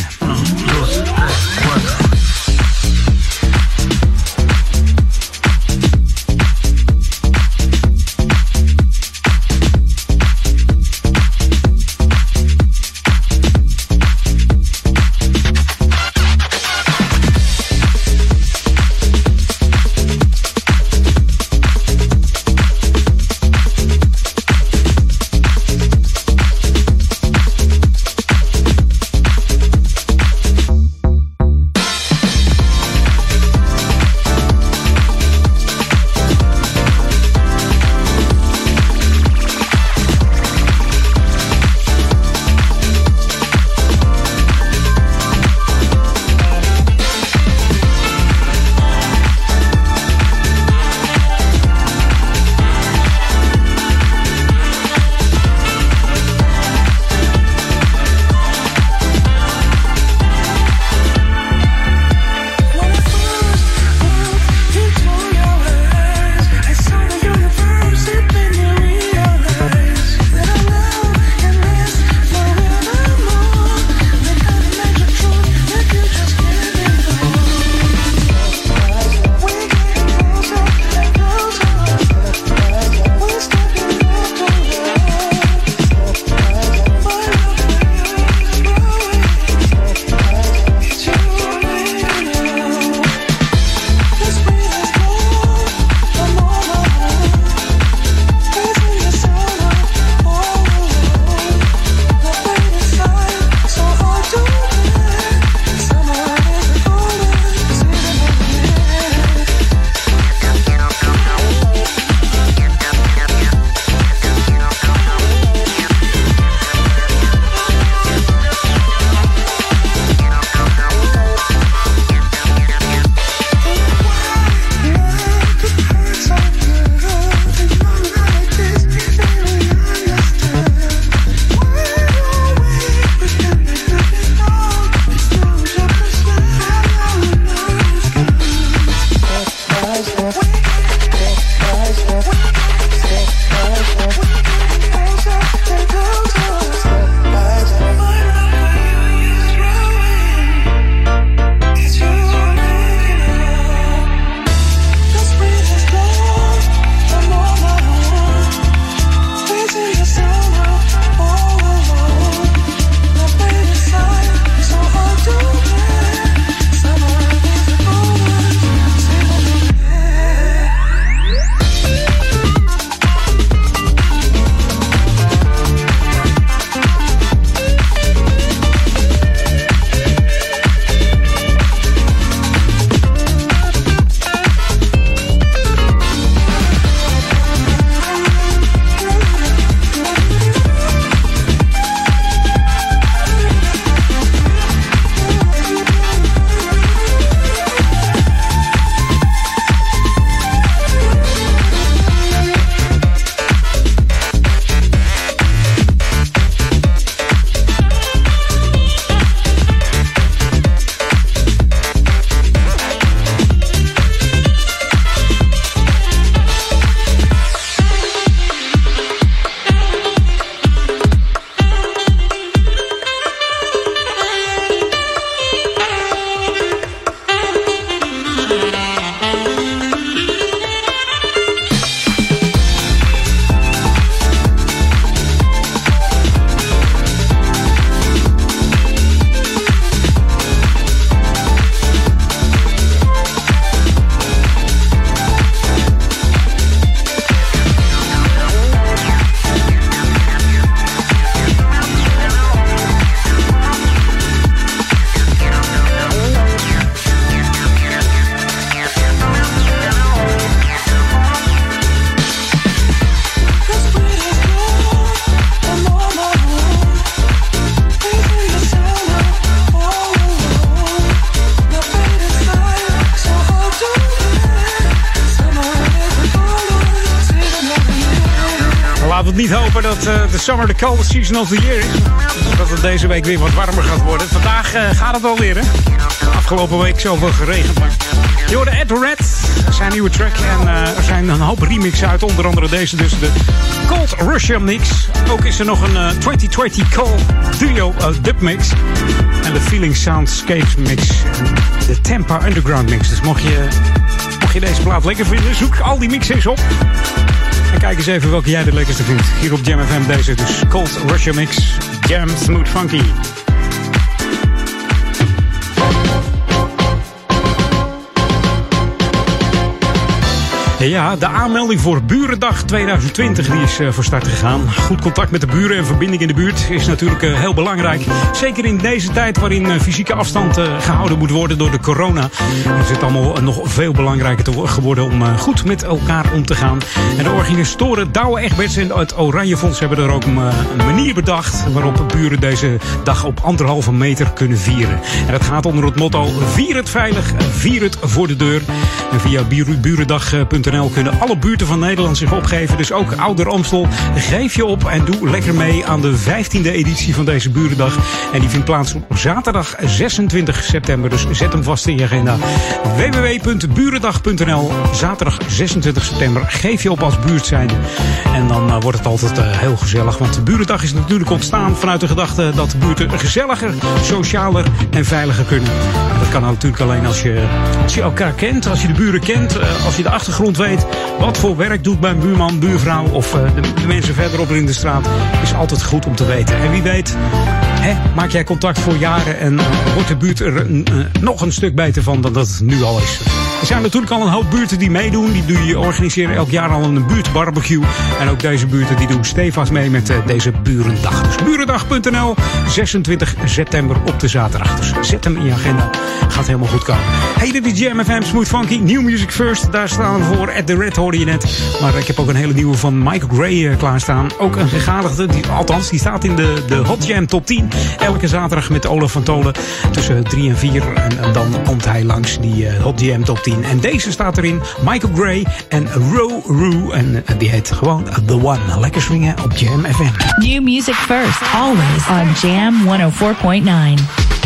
Summer the coldest season of the year is. Dat het deze week weer wat warmer gaat worden. Vandaag eh, gaat het alweer, hè? Afgelopen week zoveel geregend, maar... Hoorde Ed Red, zijn nieuwe track. En eh, er zijn een hoop remixen uit, onder andere deze dus, de Cold Russian mix. Ook is er nog een eh, 2020 Cold Duo dub mix. En de Feeling Soundscapes mix. De Tampa Underground mix. Dus mocht je, mocht je deze plaat lekker vinden, zoek al die mixes op. En kijk eens even welke jij de lekkerste vindt. Hier op Jam FM deze dus Cold Russian mix. Jam Smooth Funky. Ja, de aanmelding voor Burendag 2020 die is uh, voor start gegaan. Goed contact met de buren en verbinding in de buurt is natuurlijk uh, heel belangrijk. Zeker in deze tijd waarin fysieke afstand gehouden moet worden door de corona. Is het allemaal nog veel belangrijker geworden om goed met elkaar om te gaan. En de organisatoren Douwe Egberts en het Oranje Fonds hebben er ook een, manier bedacht waarop buren deze dag op anderhalve meter kunnen vieren. En dat gaat onder het motto vier het veilig, vier het voor de deur. Via burendag.nl kunnen alle buurten van Nederland zich opgeven. Dus ook Ouder Amstel. Geef je op en doe lekker mee aan de 15e editie van deze Burendag. En die vindt plaats op zaterdag 26 september. Dus zet hem vast in je agenda. www.burendag.nl Zaterdag 26 september. Geef je op als buurt zijnde. En dan uh, wordt het altijd uh, heel gezellig. Want de Burendag is natuurlijk ontstaan vanuit de gedachte dat de buurten gezelliger, socialer en veiliger kunnen. En dat kan natuurlijk alleen als je, als je elkaar kent, als je de buren kent, uh, als je de achtergrond weet wat voor werk doet mijn buurman, buurvrouw of uh, de, mensen verderop in de straat, is altijd goed om te weten. En wie weet, hè, maak jij contact voor jaren en uh, wordt de buurt er uh, nog een stuk beter van dan dat het nu al is. Er zijn natuurlijk al een hoop buurten die meedoen. Die, organiseren elk jaar al een buurtbarbecue. En ook deze buurten die doen stevast mee met deze Burendag. Dus burendag.nl, 26 september op de zaterdag. Dus zet hem in je agenda. Gaat helemaal goed komen. Hey, dit is Jam FM Smooth Funky. New Music First. Daar staan we voor. At the Red hoorde je net. Maar ik heb ook een hele nieuwe van Michael Gray uh, klaarstaan. Ook een gegadigde. Die, althans, die staat in de, de Hot Jam Top 10. Elke zaterdag met Olaf van Tolen. Tussen 3 en 4. En, en, dan komt hij langs die uh, Hot Jam Top 10. En deze staat erin. Michael Gray en Ro Roo. En uh, die heet gewoon The One. Lekker swingen op Jam FM. New music first. Always on Jam 104.9.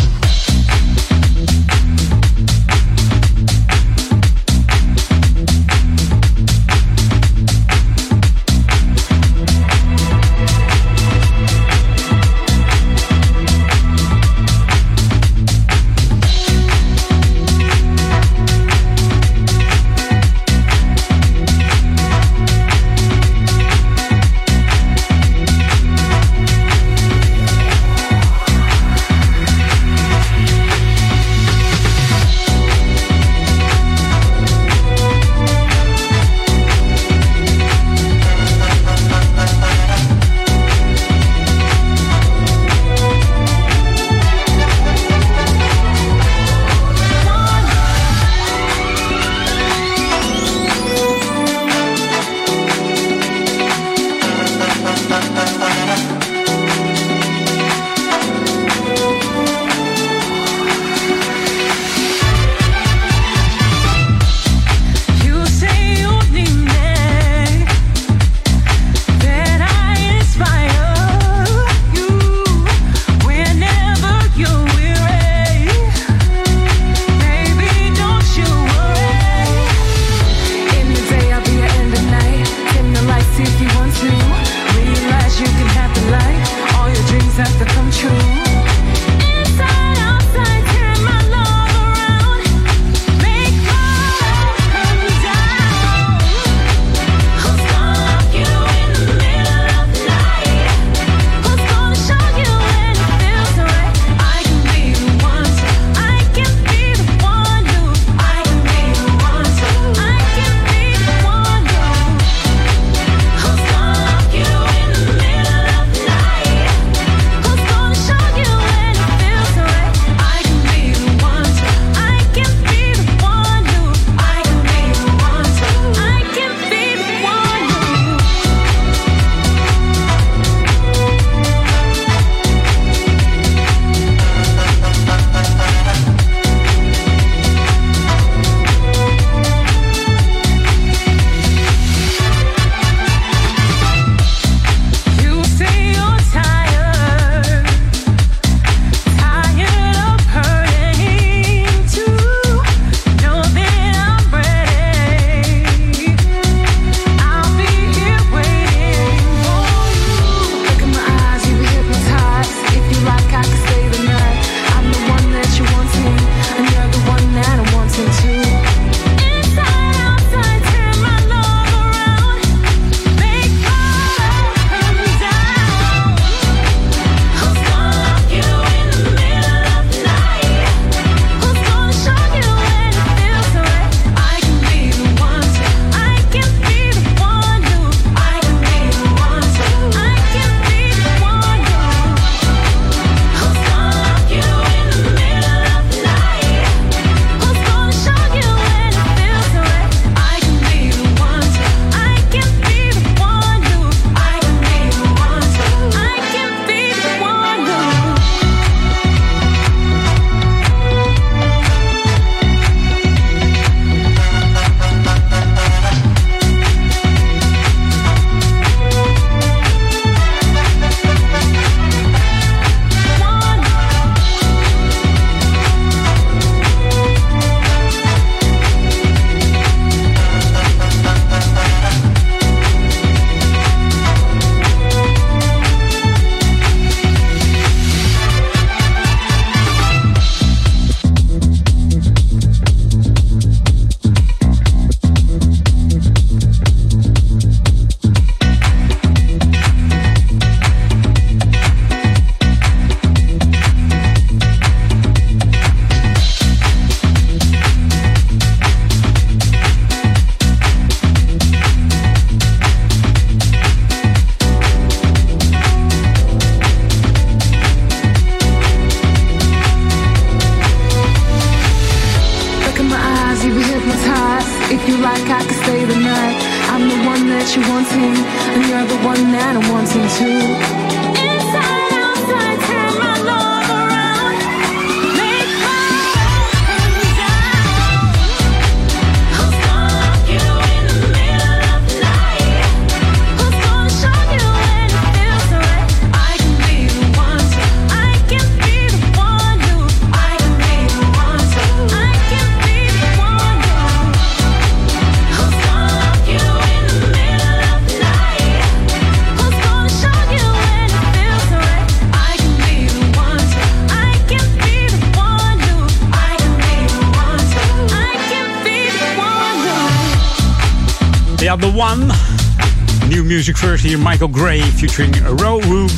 hier, Michael Gray featuring Rowu.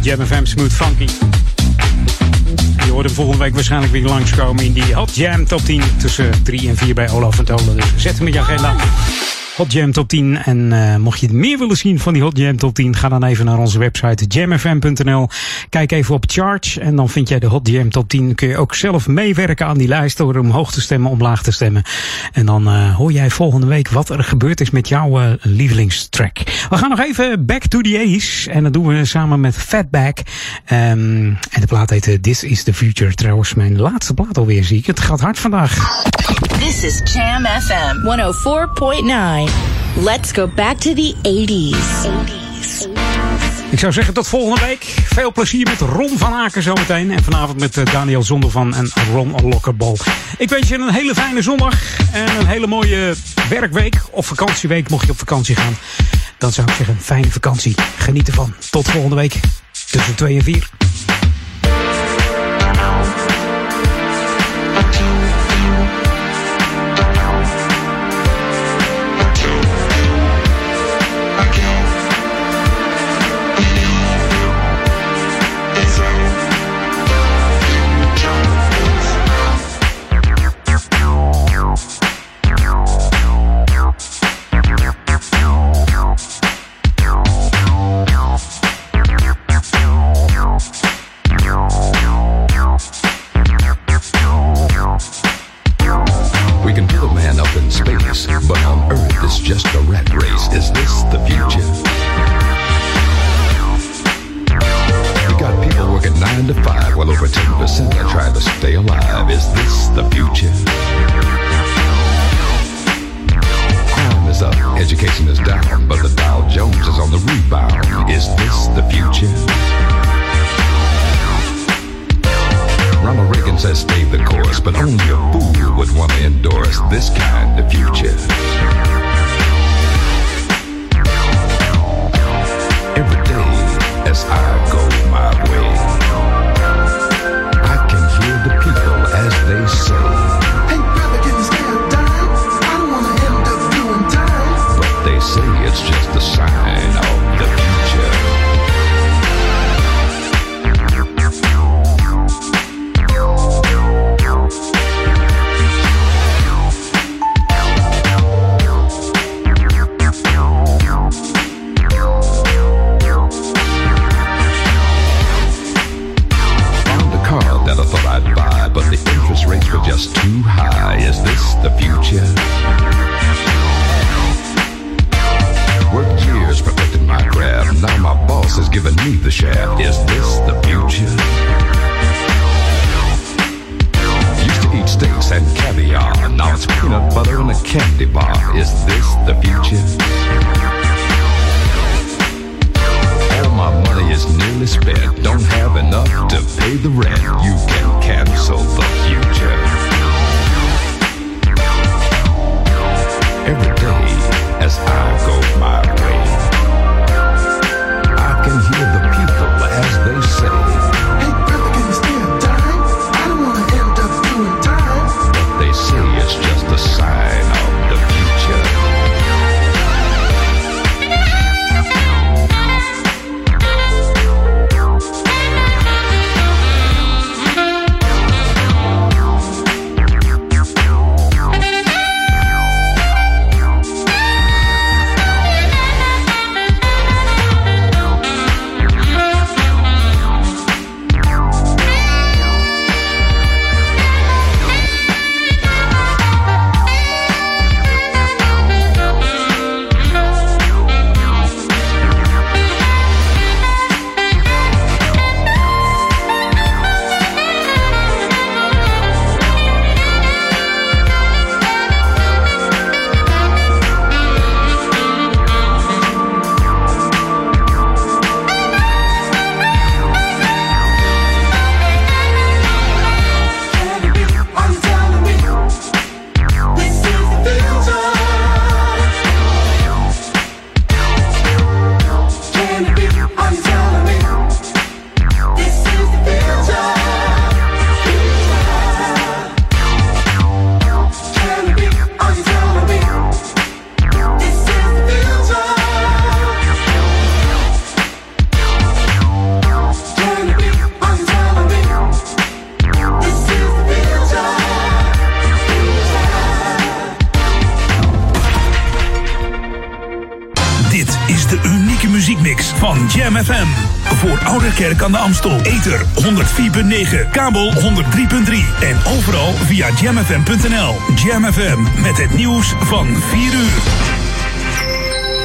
Jam FM Smooth Funky. Je hoort hem volgende week waarschijnlijk weer langskomen in die Hot Jam Top 10 tussen 3 en 4 bij Olaf van Tolen. Dus zet hem in je agenda. Hot Jam Top 10. En eh, mocht je meer willen zien van die Hot Jam Top 10, ga dan even naar onze website jamfm.nl. Kijk even op charts en dan vind jij de Hot Jam Top 10. Kun je ook zelf meewerken aan die lijst door omhoog te stemmen, omlaag te stemmen. En dan eh, hoor jij volgende week wat er gebeurd is met jouw eh, lievelingstrack. We gaan nog even back to the Ace. En dat doen we samen met Fatback. Ehm, en de plaat heet This is the Future. Trouwens, mijn laatste plaat alweer zie ik. Het gaat hard vandaag. This is Jam FM 104.9. Let's go back to the 80s. Ik zou zeggen tot volgende week. Veel plezier met Ron van Aken zometeen. En vanavond met eh, Daniel Zondervan en Ron Lokkerbal. Ik wens je een hele fijne zondag. En een hele mooie werkweek of vakantieweek mocht je op vakantie gaan. Dan zou ik zeggen, fijne vakantie. Geniet ervan. Tot volgende week. Tussen 2 en 4. Aan de Amstel. Ether 104.9, kabel 103.3 en overal via jamfm.nl. Jam FM met het nieuws van 4 uur.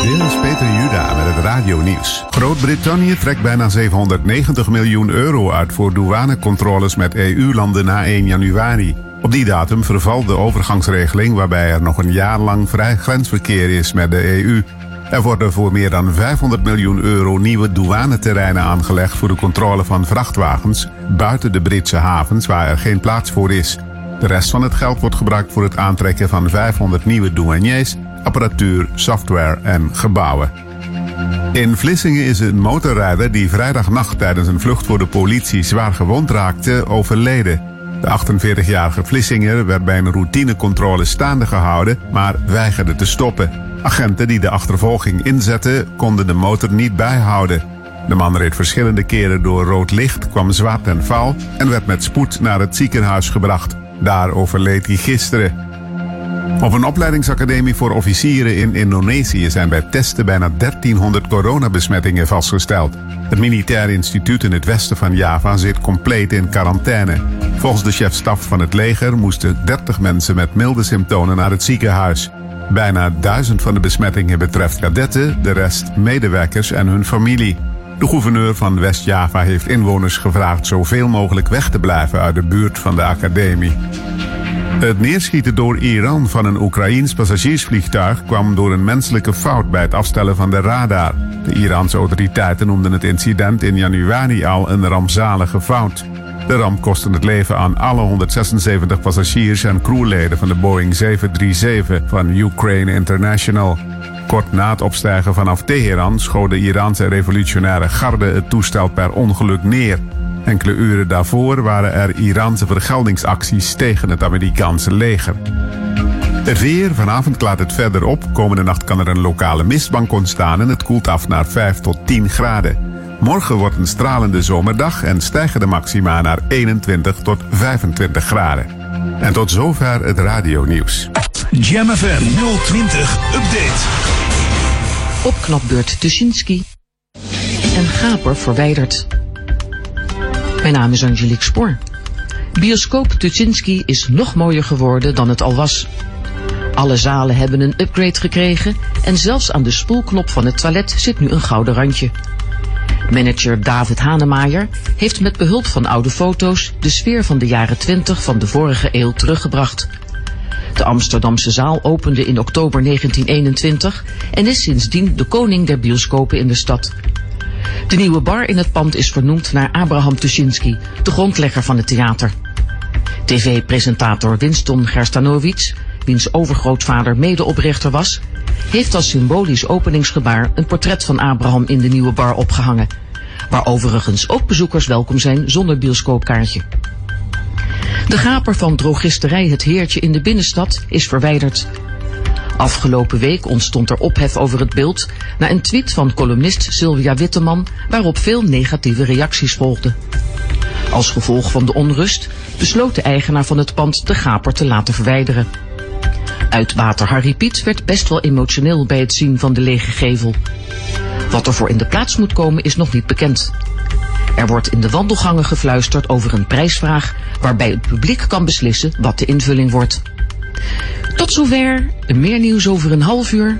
Dit is Peter Juda met het radionieuws. Groot-Brittannië trekt bijna 790 miljoen euro uit voor douanecontroles met EU-landen na 1 januari. Op die datum vervalt de overgangsregeling waarbij er nog een jaar lang vrij grensverkeer is met de EU. Er worden voor meer dan 500 miljoen euro nieuwe douaneterreinen aangelegd voor de controle van vrachtwagens buiten de Britse havens waar er geen plaats voor is. De rest van het geld wordt gebruikt voor het aantrekken van 500 nieuwe douaniers, apparatuur, software en gebouwen. In Vlissingen is een motorrijder die vrijdagnacht tijdens een vlucht voor de politie zwaar gewond raakte overleden. De 48-jarige Vlissinger werd bij een routinecontrole staande gehouden, maar weigerde te stoppen. Agenten die de achtervolging inzetten konden de motor niet bijhouden. De man reed verschillende keren door rood licht, kwam zwaar ten val en werd met spoed naar het ziekenhuis gebracht. Daar overleed hij gisteren. Op een opleidingsacademie voor officieren in Indonesië zijn bij testen bijna 1300 coronabesmettingen vastgesteld. Het militair instituut in het westen van Java zit compleet in quarantaine. Volgens de chef-staf van het leger moesten 30 mensen met milde symptomen naar het ziekenhuis. Bijna duizend van de besmettingen betreft kadetten, de rest medewerkers en hun familie. De gouverneur van West-Java heeft inwoners gevraagd zoveel mogelijk weg te blijven uit de buurt van de academie. Het neerschieten door Iran van een Oekraïens passagiersvliegtuig kwam door een menselijke fout bij het afstellen van de radar. De Iraanse autoriteiten noemden het incident in januari al een rampzalige fout. De ramp kostte het leven aan alle 176 passagiers en crewleden van de Boeing 737 van Ukraine International. Kort na het opstijgen vanaf Teheran schoot de Iraanse revolutionaire garde het toestel per ongeluk neer. Enkele uren daarvoor waren er Iraanse vergeldingsacties tegen het Amerikaanse leger. Het weer, vanavond klaart het verder op. Komende nacht kan er een lokale mistbank ontstaan en het koelt af naar 5 tot 10 graden. Morgen wordt een stralende zomerdag en stijgen de maxima naar 21 tot 25 graden. En tot zover het radionieuws. Jam FM 020 Update. Opknapbeurt Tuschinski. En Gaper verwijderd. Mijn naam is Angelique Spoor. Bioscoop Tuschinski is nog mooier geworden dan het al was. Alle zalen hebben een upgrade gekregen en zelfs aan de spoelknop van het toilet zit nu een gouden randje. Manager David Hanemaier heeft met behulp van oude foto's de sfeer van de jaren 20 van de vorige eeuw teruggebracht. De Amsterdamse zaal opende in oktober 1921 en is sindsdien de koning der bioscopen in de stad. De nieuwe bar in het pand is vernoemd naar Abraham Tuschinski, de grondlegger van het theater. TV-presentator Winston Gerstanowicz, wiens overgrootvader medeoprichter was, heeft als symbolisch openingsgebaar een portret van Abraham in de nieuwe bar opgehangen, waar overigens ook bezoekers welkom zijn zonder bioscoopkaartje. De gaper van drogisterij Het Heertje in de binnenstad is verwijderd. Afgelopen week ontstond er ophef over het beeld na een tweet van columnist Sylvia Witteman waarop veel negatieve reacties volgden. Als gevolg van de onrust besloot de eigenaar van het pand de gaper te laten verwijderen. Uitbater Harry Piet werd best wel emotioneel bij het zien van de lege gevel. Wat er voor in de plaats moet komen is nog niet bekend. Er wordt in de wandelgangen gefluisterd over een prijsvraag waarbij het publiek kan beslissen wat de invulling wordt. Tot zover, meer nieuws over een half uur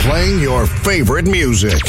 playing your favorite music.